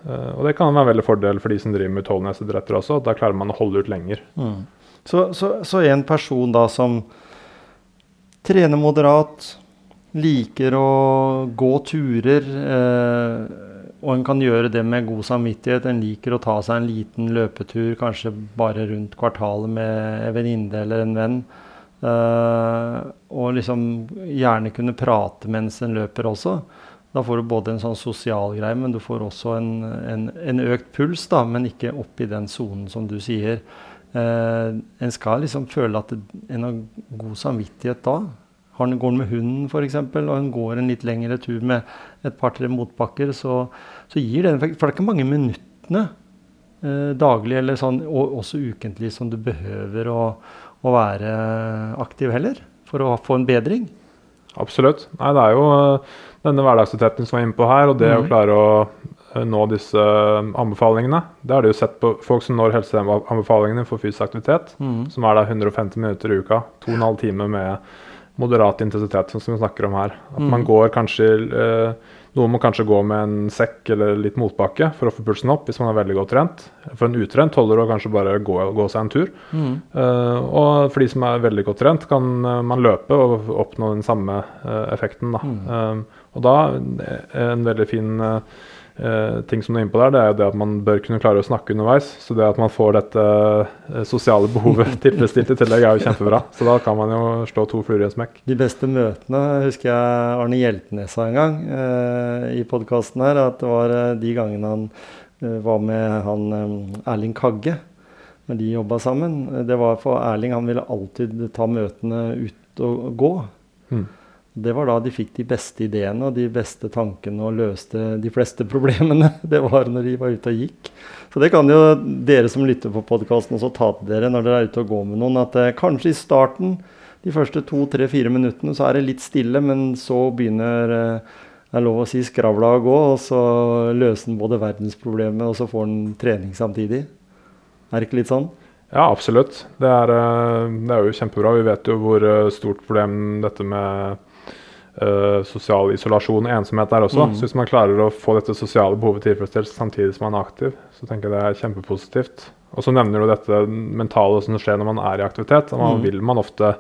uh, og det kan være en veldig fordel for de som driver med utholdenhetsidretter også. Da klarer man å holde ut lenger. Mm. Så, så, så, en person da som trener moderat, liker å gå turer. Eh, og en kan gjøre det med god samvittighet. En liker å ta seg en liten løpetur, kanskje bare rundt kvartalet med en venninne eller en venn. Eh, og liksom gjerne kunne prate mens en løper også. Da får du både en sånn sosial greie, men du får også en, en, en økt puls, da, men ikke opp i den sonen som du sier. Eh, en skal liksom føle at en har god samvittighet da. Har går med hunden f.eks., og hun går en litt lengre tur med et par-tre motbakker, så, så, gir det en effekt. For det er ikke mange minuttene eh, daglig eller sånn, og også ukentlig som du behøver å, å, være aktiv heller for å få en bedring. Absolutt. Nei, det er jo eh, denne hverdagsaktiviteten som er inne på her, og det mm. å klare å eh, nå disse eh, anbefalingene. Det har de jo sett på folk som når helseanbefalingene for fysisk aktivitet, mm. som er da 150 minutter i uka. To og en halv time med moderat intensitet, sånn som vi snakker om her. At mm. man går kanskje eh, Noen må kanskje gå med en sekk eller litt motbakke for å få pulsen opp hvis man er veldig godt trent. For en utrent holder det å kanskje bare gå, gå seg en tur. Mm. Uh, og for de som er veldig godt trent, kan uh, man løpe og oppnå den samme uh, effekten. Da. Mm. og da en veldig fin Uh, ting som du er inne på der, det er jo det at man bør kunne klare å snakke underveis. Så det at man får dette uh, sosiale behovet [laughs] tilfredsstilt i tillegg, er jo kjempebra. Så da kan man jo slå to fluer i en smekk. De beste møtene husker jeg Arne Hjeltnes sa en gang uh, i podkasten her. At det var de gangene han var med han Erling Kagge, når de jobba sammen. Det var for Erling, han ville alltid ta møtene ut og gå. Mm. Det var da de fikk de beste ideene og de beste tankene og løste de fleste [laughs] problemene. Det var når de var ute og gikk. Så det kan jo dere som lytter på podkasten også ta til dere når dere er ute og går med noen. At eh, kanskje i starten, de første to, tre, fire minuttene, så er det litt stille, men så begynner eh, det er lov å si skravla å gå, og så løser en både verdensproblemet, og så får en trening samtidig. Er det ikke litt sånn? Ja, absolutt. Det er, eh, det er jo kjempebra. Vi vet jo hvor eh, stort problem dette med uh, sosial isolasjon og ensomhet der også. Mm. Så hvis man klarer å få dette sosiale behovet tilfredsstilt samtidig som man er aktiv, så tenker jeg det er kjempepositivt. Og så nevner du dette mentale som skjer når man er i aktivitet. Da mm. vil man ofte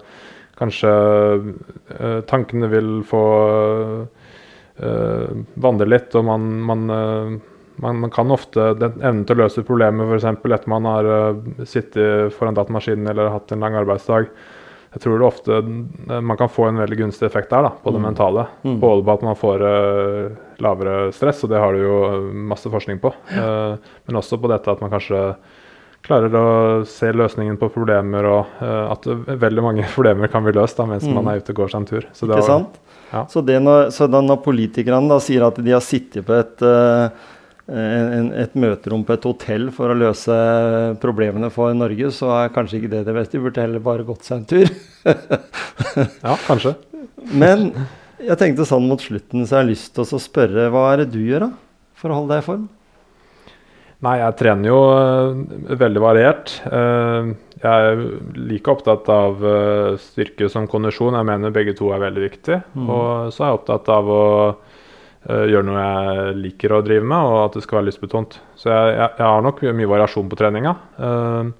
kanskje uh, Tankene vil få uh, vandre litt, og man, man man, man, kan ofte den evnen til å løse problemer f.eks. etter man har sittet foran datamaskinen eller hatt en lang arbeidsdag, jeg tror det ofte eh, man kan få en veldig gunstig effekt der da, på det mm. mentale. Mm. Både på at man får uh, lavere stress, og det har du jo masse forskning på. Uh, men også på dette at man kanskje klarer å se løsningen på problemer, og uh, at veldig mange [laughs] problemer kan bli løst da, mens mm. man er ute og går seg en tur. Så Ikke sant? Ja. Så, når, så når politikerne da sier at de har sittet på et et møterom på et hotell for å løse problemene for Norge, så er kanskje ikke det det beste. De burde heller bare gått seg en tur. [laughs] ja, kanskje. Men jeg tenkte sånn mot slutten, så jeg har lyst til å spørre hva er det du gjør da, for å holde deg i form? Nei, jeg trener jo uh, veldig variert. Uh, jeg er like opptatt av uh, styrke som kondisjon. Jeg mener begge to er veldig viktig. Mm. Og så er jeg opptatt av å gjøre noe jeg liker å drive med, og at det skal være lystbetont. Så jeg, jeg, jeg har nok mye variasjon på treninga. Uh,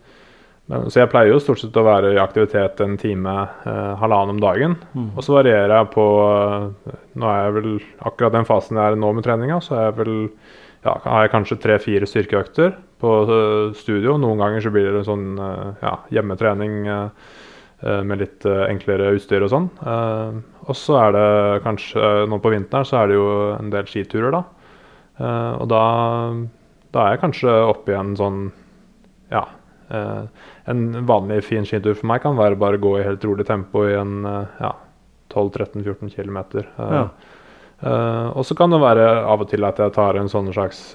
men, så jeg pleier jo stort sett å være i aktivitet en time, uh, halvannen om dagen. Mm. Og så varierer jeg på Nå er jeg vel akkurat den fasen jeg er nå med treninga, så er jeg vel, ja, har jeg kanskje tre-fire styrkeøkter på studio. Noen ganger så blir det sånn ja, hjemmetrening med litt enklere utstyr og sånn. Og så er det kanskje eh, Nå på vinteren så er det jo en del skiturer, da. Uh, og da, da, er jeg kanskje oppe i en sånn Ja. Uh, en vanlig fin skitur for meg kan være bare gå i helt rolig tempo i en uh, ja, 12-13-14 km. Ja. og så kan det være av og til at jeg tar en sånn slags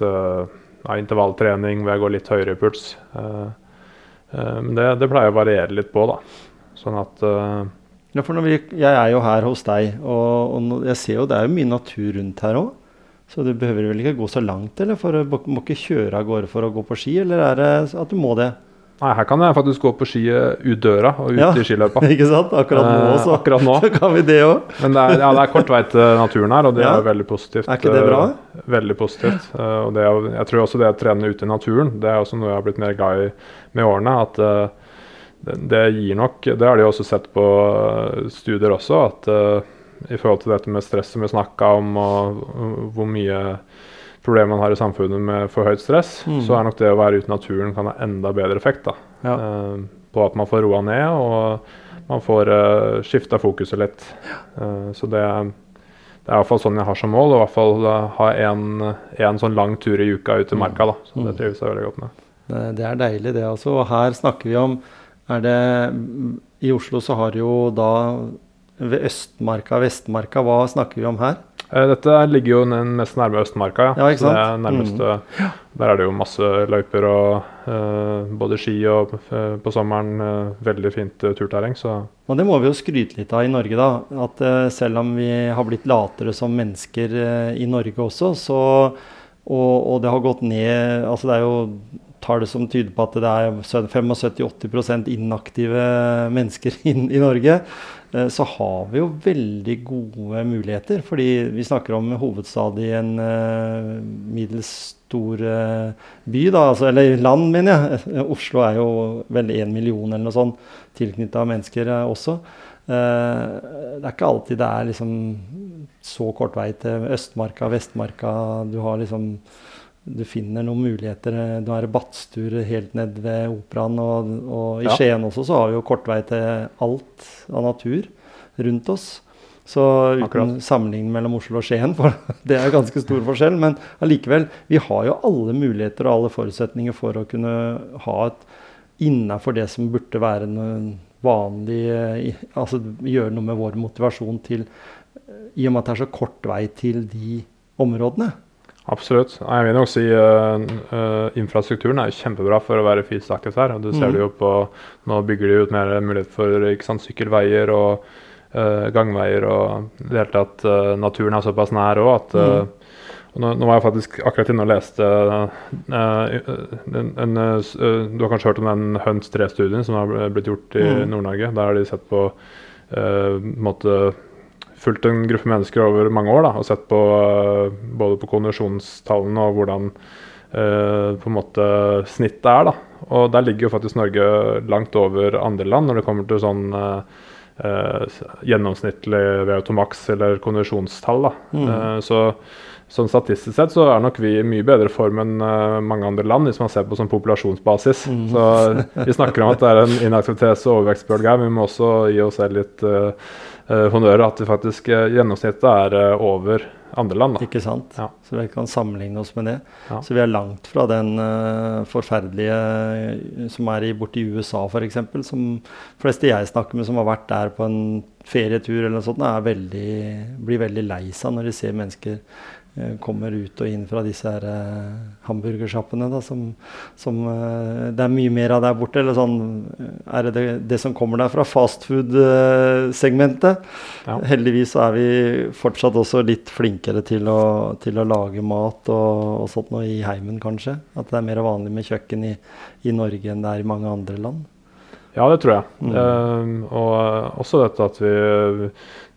intervalltrening hvor jeg går litt høyere i puls. men det, det, pleier å variere litt på, da. Sånn at ja, for vi, jeg er jo her hos deg, og, og, jeg ser jo det er jo mye natur rundt her òg. Så du behøver vel ikke gå så langt, eller? For du må ikke kjøre av gårde for å gå på ski, eller er det at du må det? Nei, her kan jeg faktisk gå på ski ut døra og ut ja, i skiløypa. [laughs] Ikke sant? Akkurat nå også. Eh, akkurat nå. [laughs] Så kan vi det òg. Men det er, ja, det er kort vei til naturen her, og det ja. er veldig positivt. Er ikke det bra? Uh, veldig positivt. Og det, jeg tror også det å trene ute i naturen, det er også noe jeg har blitt mer glad i med årene. at det, gir nok Det har de også sett på eh, studier også, at uh, i forhold til dette med stress som vi snakka om, og hvor mye problemer man har i samfunnet med for høyt stress, mm. så er nok det å være ute i naturen kan ha enda bedre effekt. da. Ja. Uh, på at man får roa ned, og man får uh, skifta fokuset litt. Uh, så det, det er i hvert fall sånn jeg har som mål, å i hvert fall ha en, sånn lang tur i uka ut i marka. da, så Det mm. trives jeg veldig godt med. Det, det er deilig, det. altså. Og her snakker vi om er det I Oslo så har jo da ved Østmarka, Vestmarka, hva snakker vi om her? Eh, dette ligger jo mest nærme Østmarka, ja. ja ikke sant? det er nærmeste, mm. Der er det jo masse løyper og uh, både ski og uh, på sommeren uh, veldig fint turterreng. Så. Og det må vi jo skryte litt av i Norge, da. At selv om vi har blitt latere som mennesker i Norge også, så og, og, det har gått ned altså Det er jo tall som tyder på at det er 75-80% inaktive mennesker [laughs] i, i Norge, eh, så har vi jo veldig gode muligheter. Fordi vi snakker om hovedstad i en uh, middels stor uh, by, da, altså, eller land, mener jeg. [laughs] Oslo er jo vel én million eller noe sånt tilknytta mennesker også. det er ikke alltid det er liksom så kort vei til Østmarka, Vestmarka. Du har liksom du finner noen muligheter. Du har Battstur helt ned ved Operaen. Og, og i ja. Skien også så har vi jo kort vei til alt av natur rundt oss. Så uten Akkurat. sammenligning mellom Oslo og Skien, for [laughs] det er ganske stor forskjell. Men allikevel, vi har jo alle muligheter og alle forutsetninger for å kunne ha et innafor det som burde være noen vanlig Altså gjøre noe med vår motivasjon til I og med at det er så kort vei til de områdene. Absolutt. Jeg vil nok si uh, uh, infrastrukturen er kjempebra for å være fysisk aktiv her. Du ser mm. det jo på Nå bygger de ut mer mulighet for sant, sykkelveier og uh, gangveier. og det hele tatt Naturen er såpass nær òg at mm. nå, nå, var jeg faktisk akkurat inne og leste en, en, Du har kanskje hørt om den Hunts 3-studien som har blitt gjort i mm. Nord-Norge. Der har de sett på måte fulgt en gruppe mennesker over mange år da, og sett på uh, både på konvensjonstallene og hvordan uh, på en måte snittet er. da. Og der ligger jo faktisk Norge langt over andre land når det kommer til sånn uh, gjennomsnittlig VO2max eller konvensjonstall. da. Mm. så Sånn Statistisk sett så er nok vi i mye bedre form enn uh, mange andre land, hvis man ser på sånn populasjonsbasis. Mm. Så Vi snakker om at det er en inaktivitets- og overvekstbølge her, men vi må også gi oss selv litt uh, honnør at vi faktisk uh, gjennomsnittet er uh, over andre land. Da. Ikke sant. Ja. Så vi kan sammenligne oss med det. Ja. Så vi er langt fra den forferdelige som er i, borti USA f.eks., som fleste jeg snakker med som har vært der på en ferietur eller noe sånt, veldig, blir veldig lei seg når de ser mennesker Eh, kommer ut og inn fra disse her eh, hamburgersjappene. Som, som eh, det er mye mer av der borte. Eller sånn, er det det, det som kommer der fra fastfood-segmentet? Ja. Heldigvis er vi fortsatt også litt flinkere til å, til å lage mat og, og, sånt noe i heimen, kanskje. At det er mer vanlig med kjøkken i, i Norge enn det er i mange andre land. Ja, det tror jeg. Mm. Uh, og også dette at vi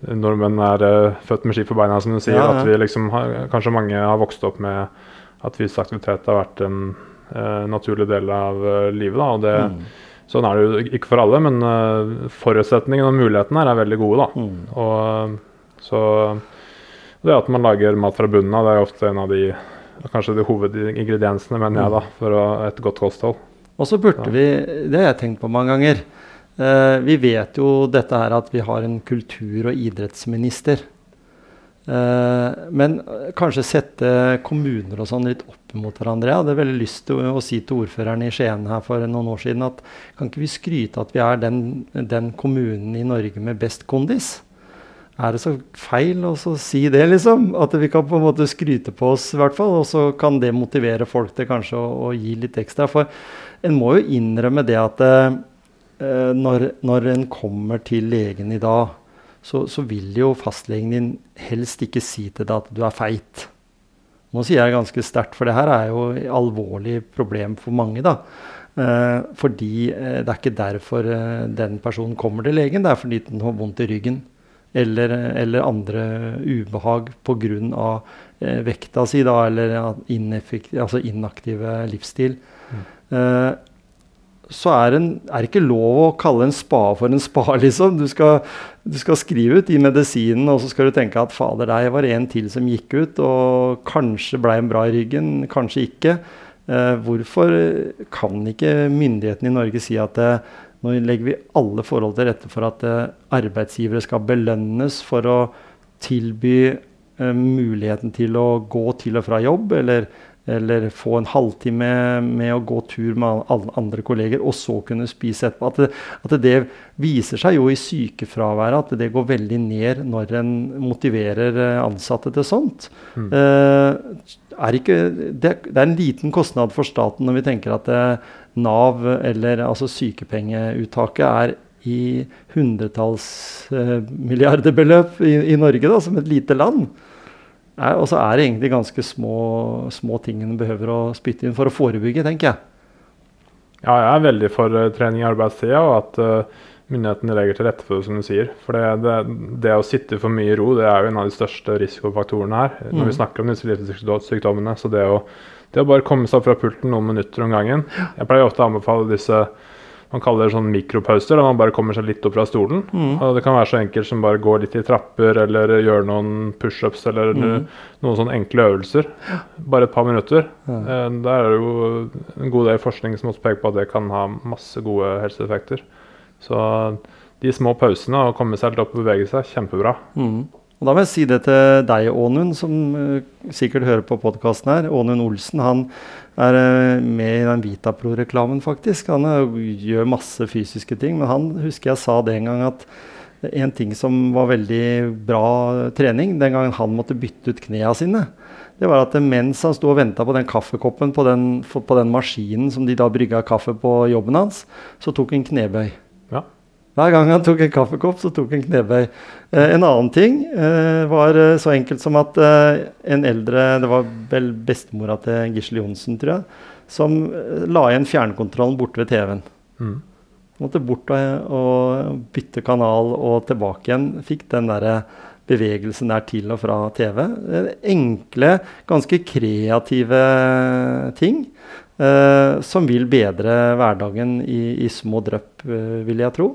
nordmenn er uh, født med ski på beina, som du sier. Ja, ja. At vi liksom har, kanskje mange har vokst opp med at fysisk aktivitet har vært en uh, naturlig del av uh, livet. Da, og det, mm. Sånn er det jo ikke for alle, men forutsetningene og mulighetene her er veldig gode. da. Mm. Og så Det at man lager mat fra bunnen av, det er ofte en av de kanskje de hovedingrediensene mener jeg da, mm. for å, et godt kosthold. Og så burde ja. vi Det har jeg tenkt på mange ganger. Uh, vi vet jo dette her at vi har en kultur- og idrettsminister. Uh, men kanskje sette kommuner og sånn litt opp mot hverandre. Jeg hadde veldig lyst til å, si til ordføreren i Skien her for noen år siden at kan ikke vi skryte at vi er den, den kommunen i Norge med best kondis? Er det så feil å si det, liksom? At vi kan på en måte skryte på oss, i hvert fall. Og så kan det motivere folk til kanskje å, å gi litt ekstra. For en må jo innrømme det at Eh, når, når en kommer til legen i dag, så, så, vil jo fastlegen din helst ikke si til deg at du er feit. Nå sier jeg ganske sterkt, for det her er jo et alvorlig problem for mange. da. Eh, fordi eh, det er ikke derfor eh, den personen kommer til legen, det er fordi den har vondt i ryggen. Eller, eller andre ubehag pga. Eh, vekta si, da, eller altså inaktive livsstil. Mm. Så er det ikke lov å kalle en spade for en spa, [laughs] liksom. Du skal, du skal, skrive ut de medisinene, og så skal du tenke at fader, der var en til som gikk ut, og kanskje ble en bra i ryggen, kanskje ikke. Eh, hvorfor kan ikke myndighetene i Norge si at eh, nå legger vi alle forhold til rette for at eh, arbeidsgivere skal belønnes for å tilby eh, muligheten til å gå til og fra jobb, eller eller få en halvtime med å gå tur med alle andre kolleger, og så kunne spise etterpå. At det, at det viser seg jo i sykefraværet at det går veldig ned når en motiverer eh, ansatte til sånt. Mm. Eh, er ikke, det, det, er en liten kostnad for staten når vi tenker at eh, Nav, eller altså sykepengeuttaket, er i hundretalls milliarderbeløp i, i Norge, da, som et lite land. Og så er det egentlig ganske små, små ting en behøver å spytte inn for å forebygge, tenker jeg. Ja, jeg er veldig for uh, trening i arbeidstida, og at uh, myndighetene legger til rette for det, som du sier. For det, det, det, å sitte for mye i ro det er jo en av de største risikofaktorene her mm. når vi mm. snakker om disse livssykdommene. Så det å, det å, bare komme seg opp fra pulten noen minutter om gangen Jeg pleier ofte å anbefale disse man kaller det sånn mikropauser, da man bare kommer seg litt opp fra stolen. Mm. og Det kan være så enkelt som bare gå litt i trapper eller gjøre noen pushups eller mm. noen sånne enkle øvelser. Bare et par minutter. Eh, der er det jo en god del forskning som også peker på at det kan ha masse gode helseeffekter. Så de små pausene og komme seg litt opp og bevege seg, kjempebra. Mm. Og Da må jeg si det til deg, Ånund, som uh, sikkert hører på podkasten her. Ånund Olsen han er uh, med i den Vitapro-reklamen, faktisk. Han uh, gjør masse fysiske ting. Men han husker jeg sa det en gang at en ting som var veldig bra trening den gangen han måtte bytte ut knærne sine, det var at mens han sto og venta på den kaffekoppen på den, på den maskinen som de da brygga kaffe på jobben hans, så tok han knebøy. Hver gang han tok en kaffekopp, så tok han knebøy. Eh, en annen ting eh, var eh, så enkelt som at eh, en eldre Det var vel bestemora til Gisle Johnsen, tror jeg, som eh, la igjen fjernkontrollen borte ved TV-en. Mm. Måtte bort og, og, bytte kanal og tilbake igjen. Fikk den derre bevegelsen der til og fra TV. Enkle, ganske kreative ting. Som vil bedre hverdagen i, i små drypp, vil jeg tro.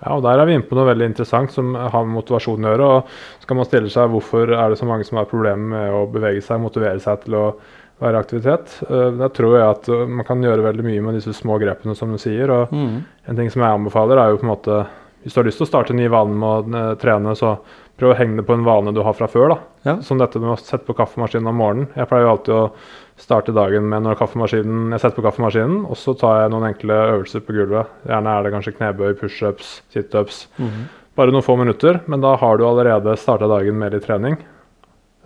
Ja, og Der er vi inne på noe veldig interessant som har med motivasjon å gjøre. og så kan man stille seg Hvorfor er det så mange som har problemer med å bevege seg, motivere seg til å være i aktivitet? Uh, der tror jeg at uh, man kan gjøre veldig mye med disse små grepene, som du sier. og mm. En ting som jeg anbefaler, er jo på en måte Hvis du har lyst til å starte en ny vane med å uh, trene, så prøv å henge det på en vane du har fra før. da. Ja. Som dette med å sette på kaffemaskinen om morgenen. Jeg pleier jo alltid å starte dagen med når kaffemaskinen, jeg setter på kaffemaskinen, og så tar jeg noen enkle øvelser på gulvet. Gjerne er det kanskje knebøy, pushups, situps. Mm -hmm. Bare noen få minutter, men da har du allerede starta dagen med litt trening.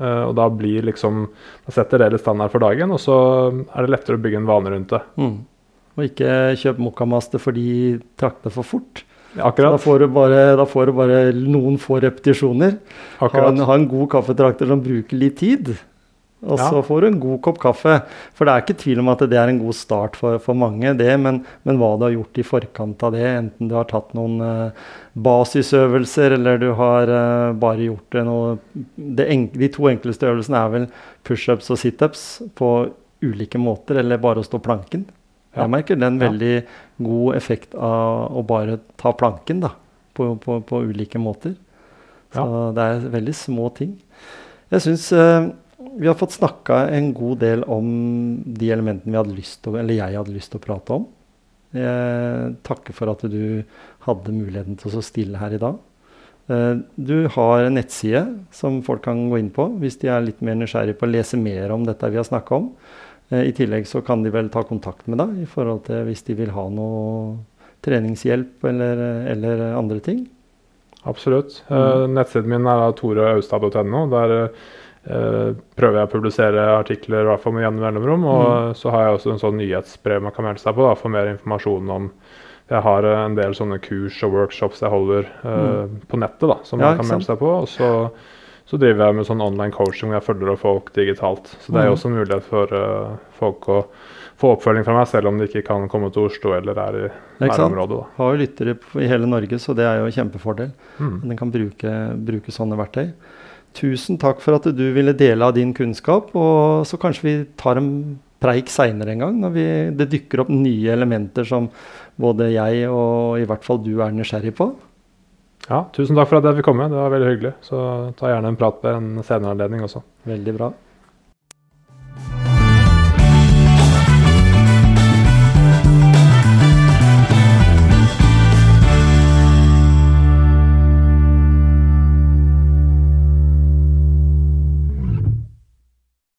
Uh, og da blir liksom Da setter det litt standard for dagen, og så er det lettere å bygge en vane rundt det. Mm. Og ikke kjøp mokkamaster fordi trakter for fort. Akkurat. Da får, bare, da får, du bare, noen få repetisjoner. Ha en, ha en god kaffetrakter som bruker litt tid. Og så får du en god kopp kaffe. For det er ikke tvil om at det er en god start for, for mange, det. Men, men, hva du har gjort i forkant av det, enten du har tatt noen uh, basisøvelser eller du har uh, bare gjort det noe De to enkleste øvelsene er vel pushups og situps på ulike måter, eller bare å stå planken. Ja. Jeg merker det er en veldig ja. god effekt av å bare ta planken da, på, på, på ulike måter. Så ja. det er veldig små ting. Jeg syns uh, vi har fått snakka en god del om de elementene vi hadde lyst til, eller jeg hadde lyst til å prate om. Jeg takker for at du hadde muligheten til å stille her i dag. Eh, du har en nettside som folk kan gå inn på hvis de er litt mer nysgjerrige på å lese mer om dette vi har snakka om. Eh, I tillegg så kan de vel ta kontakt med deg i forhold til hvis de vil ha noe treningshjelp eller, eller andre ting. Absolutt. Mm. nettsiden min er toreaustad.no. Der Uh, prøver jeg å publisere artikler i hvert fall med jevne mellomrom. Og mm. så har jeg også en sånn nyhetsbrev man kan melde seg på da, for mer informasjon om Jeg har uh, en del sånne kurs og workshops jeg holder uh, mm. på nettet da, som ja, man kan melde seg på. Og så, så, driver jeg med sånn online coaching hvor jeg følger opp folk digitalt. Så det er jo mm. også en mulighet for folk å få oppfølging fra meg, selv om de ikke kan komme til Oslo eller er i nærområdet. Da. Har jo lyttere i hele Norge, så det er jo en kjempefordel. Mm. Den kan bruke, bruke sånne verktøy. Tusen takk for at du ville dele av din kunnskap. Og så kanskje vi tar en preik seinere en gang, når vi, det dukker opp nye elementer som både jeg og i hvert fall du er nysgjerrig på. Ja, tusen takk for at jeg fikk komme. Det var veldig hyggelig. Så ta gjerne en prat ved en senere anledning også. Veldig bra.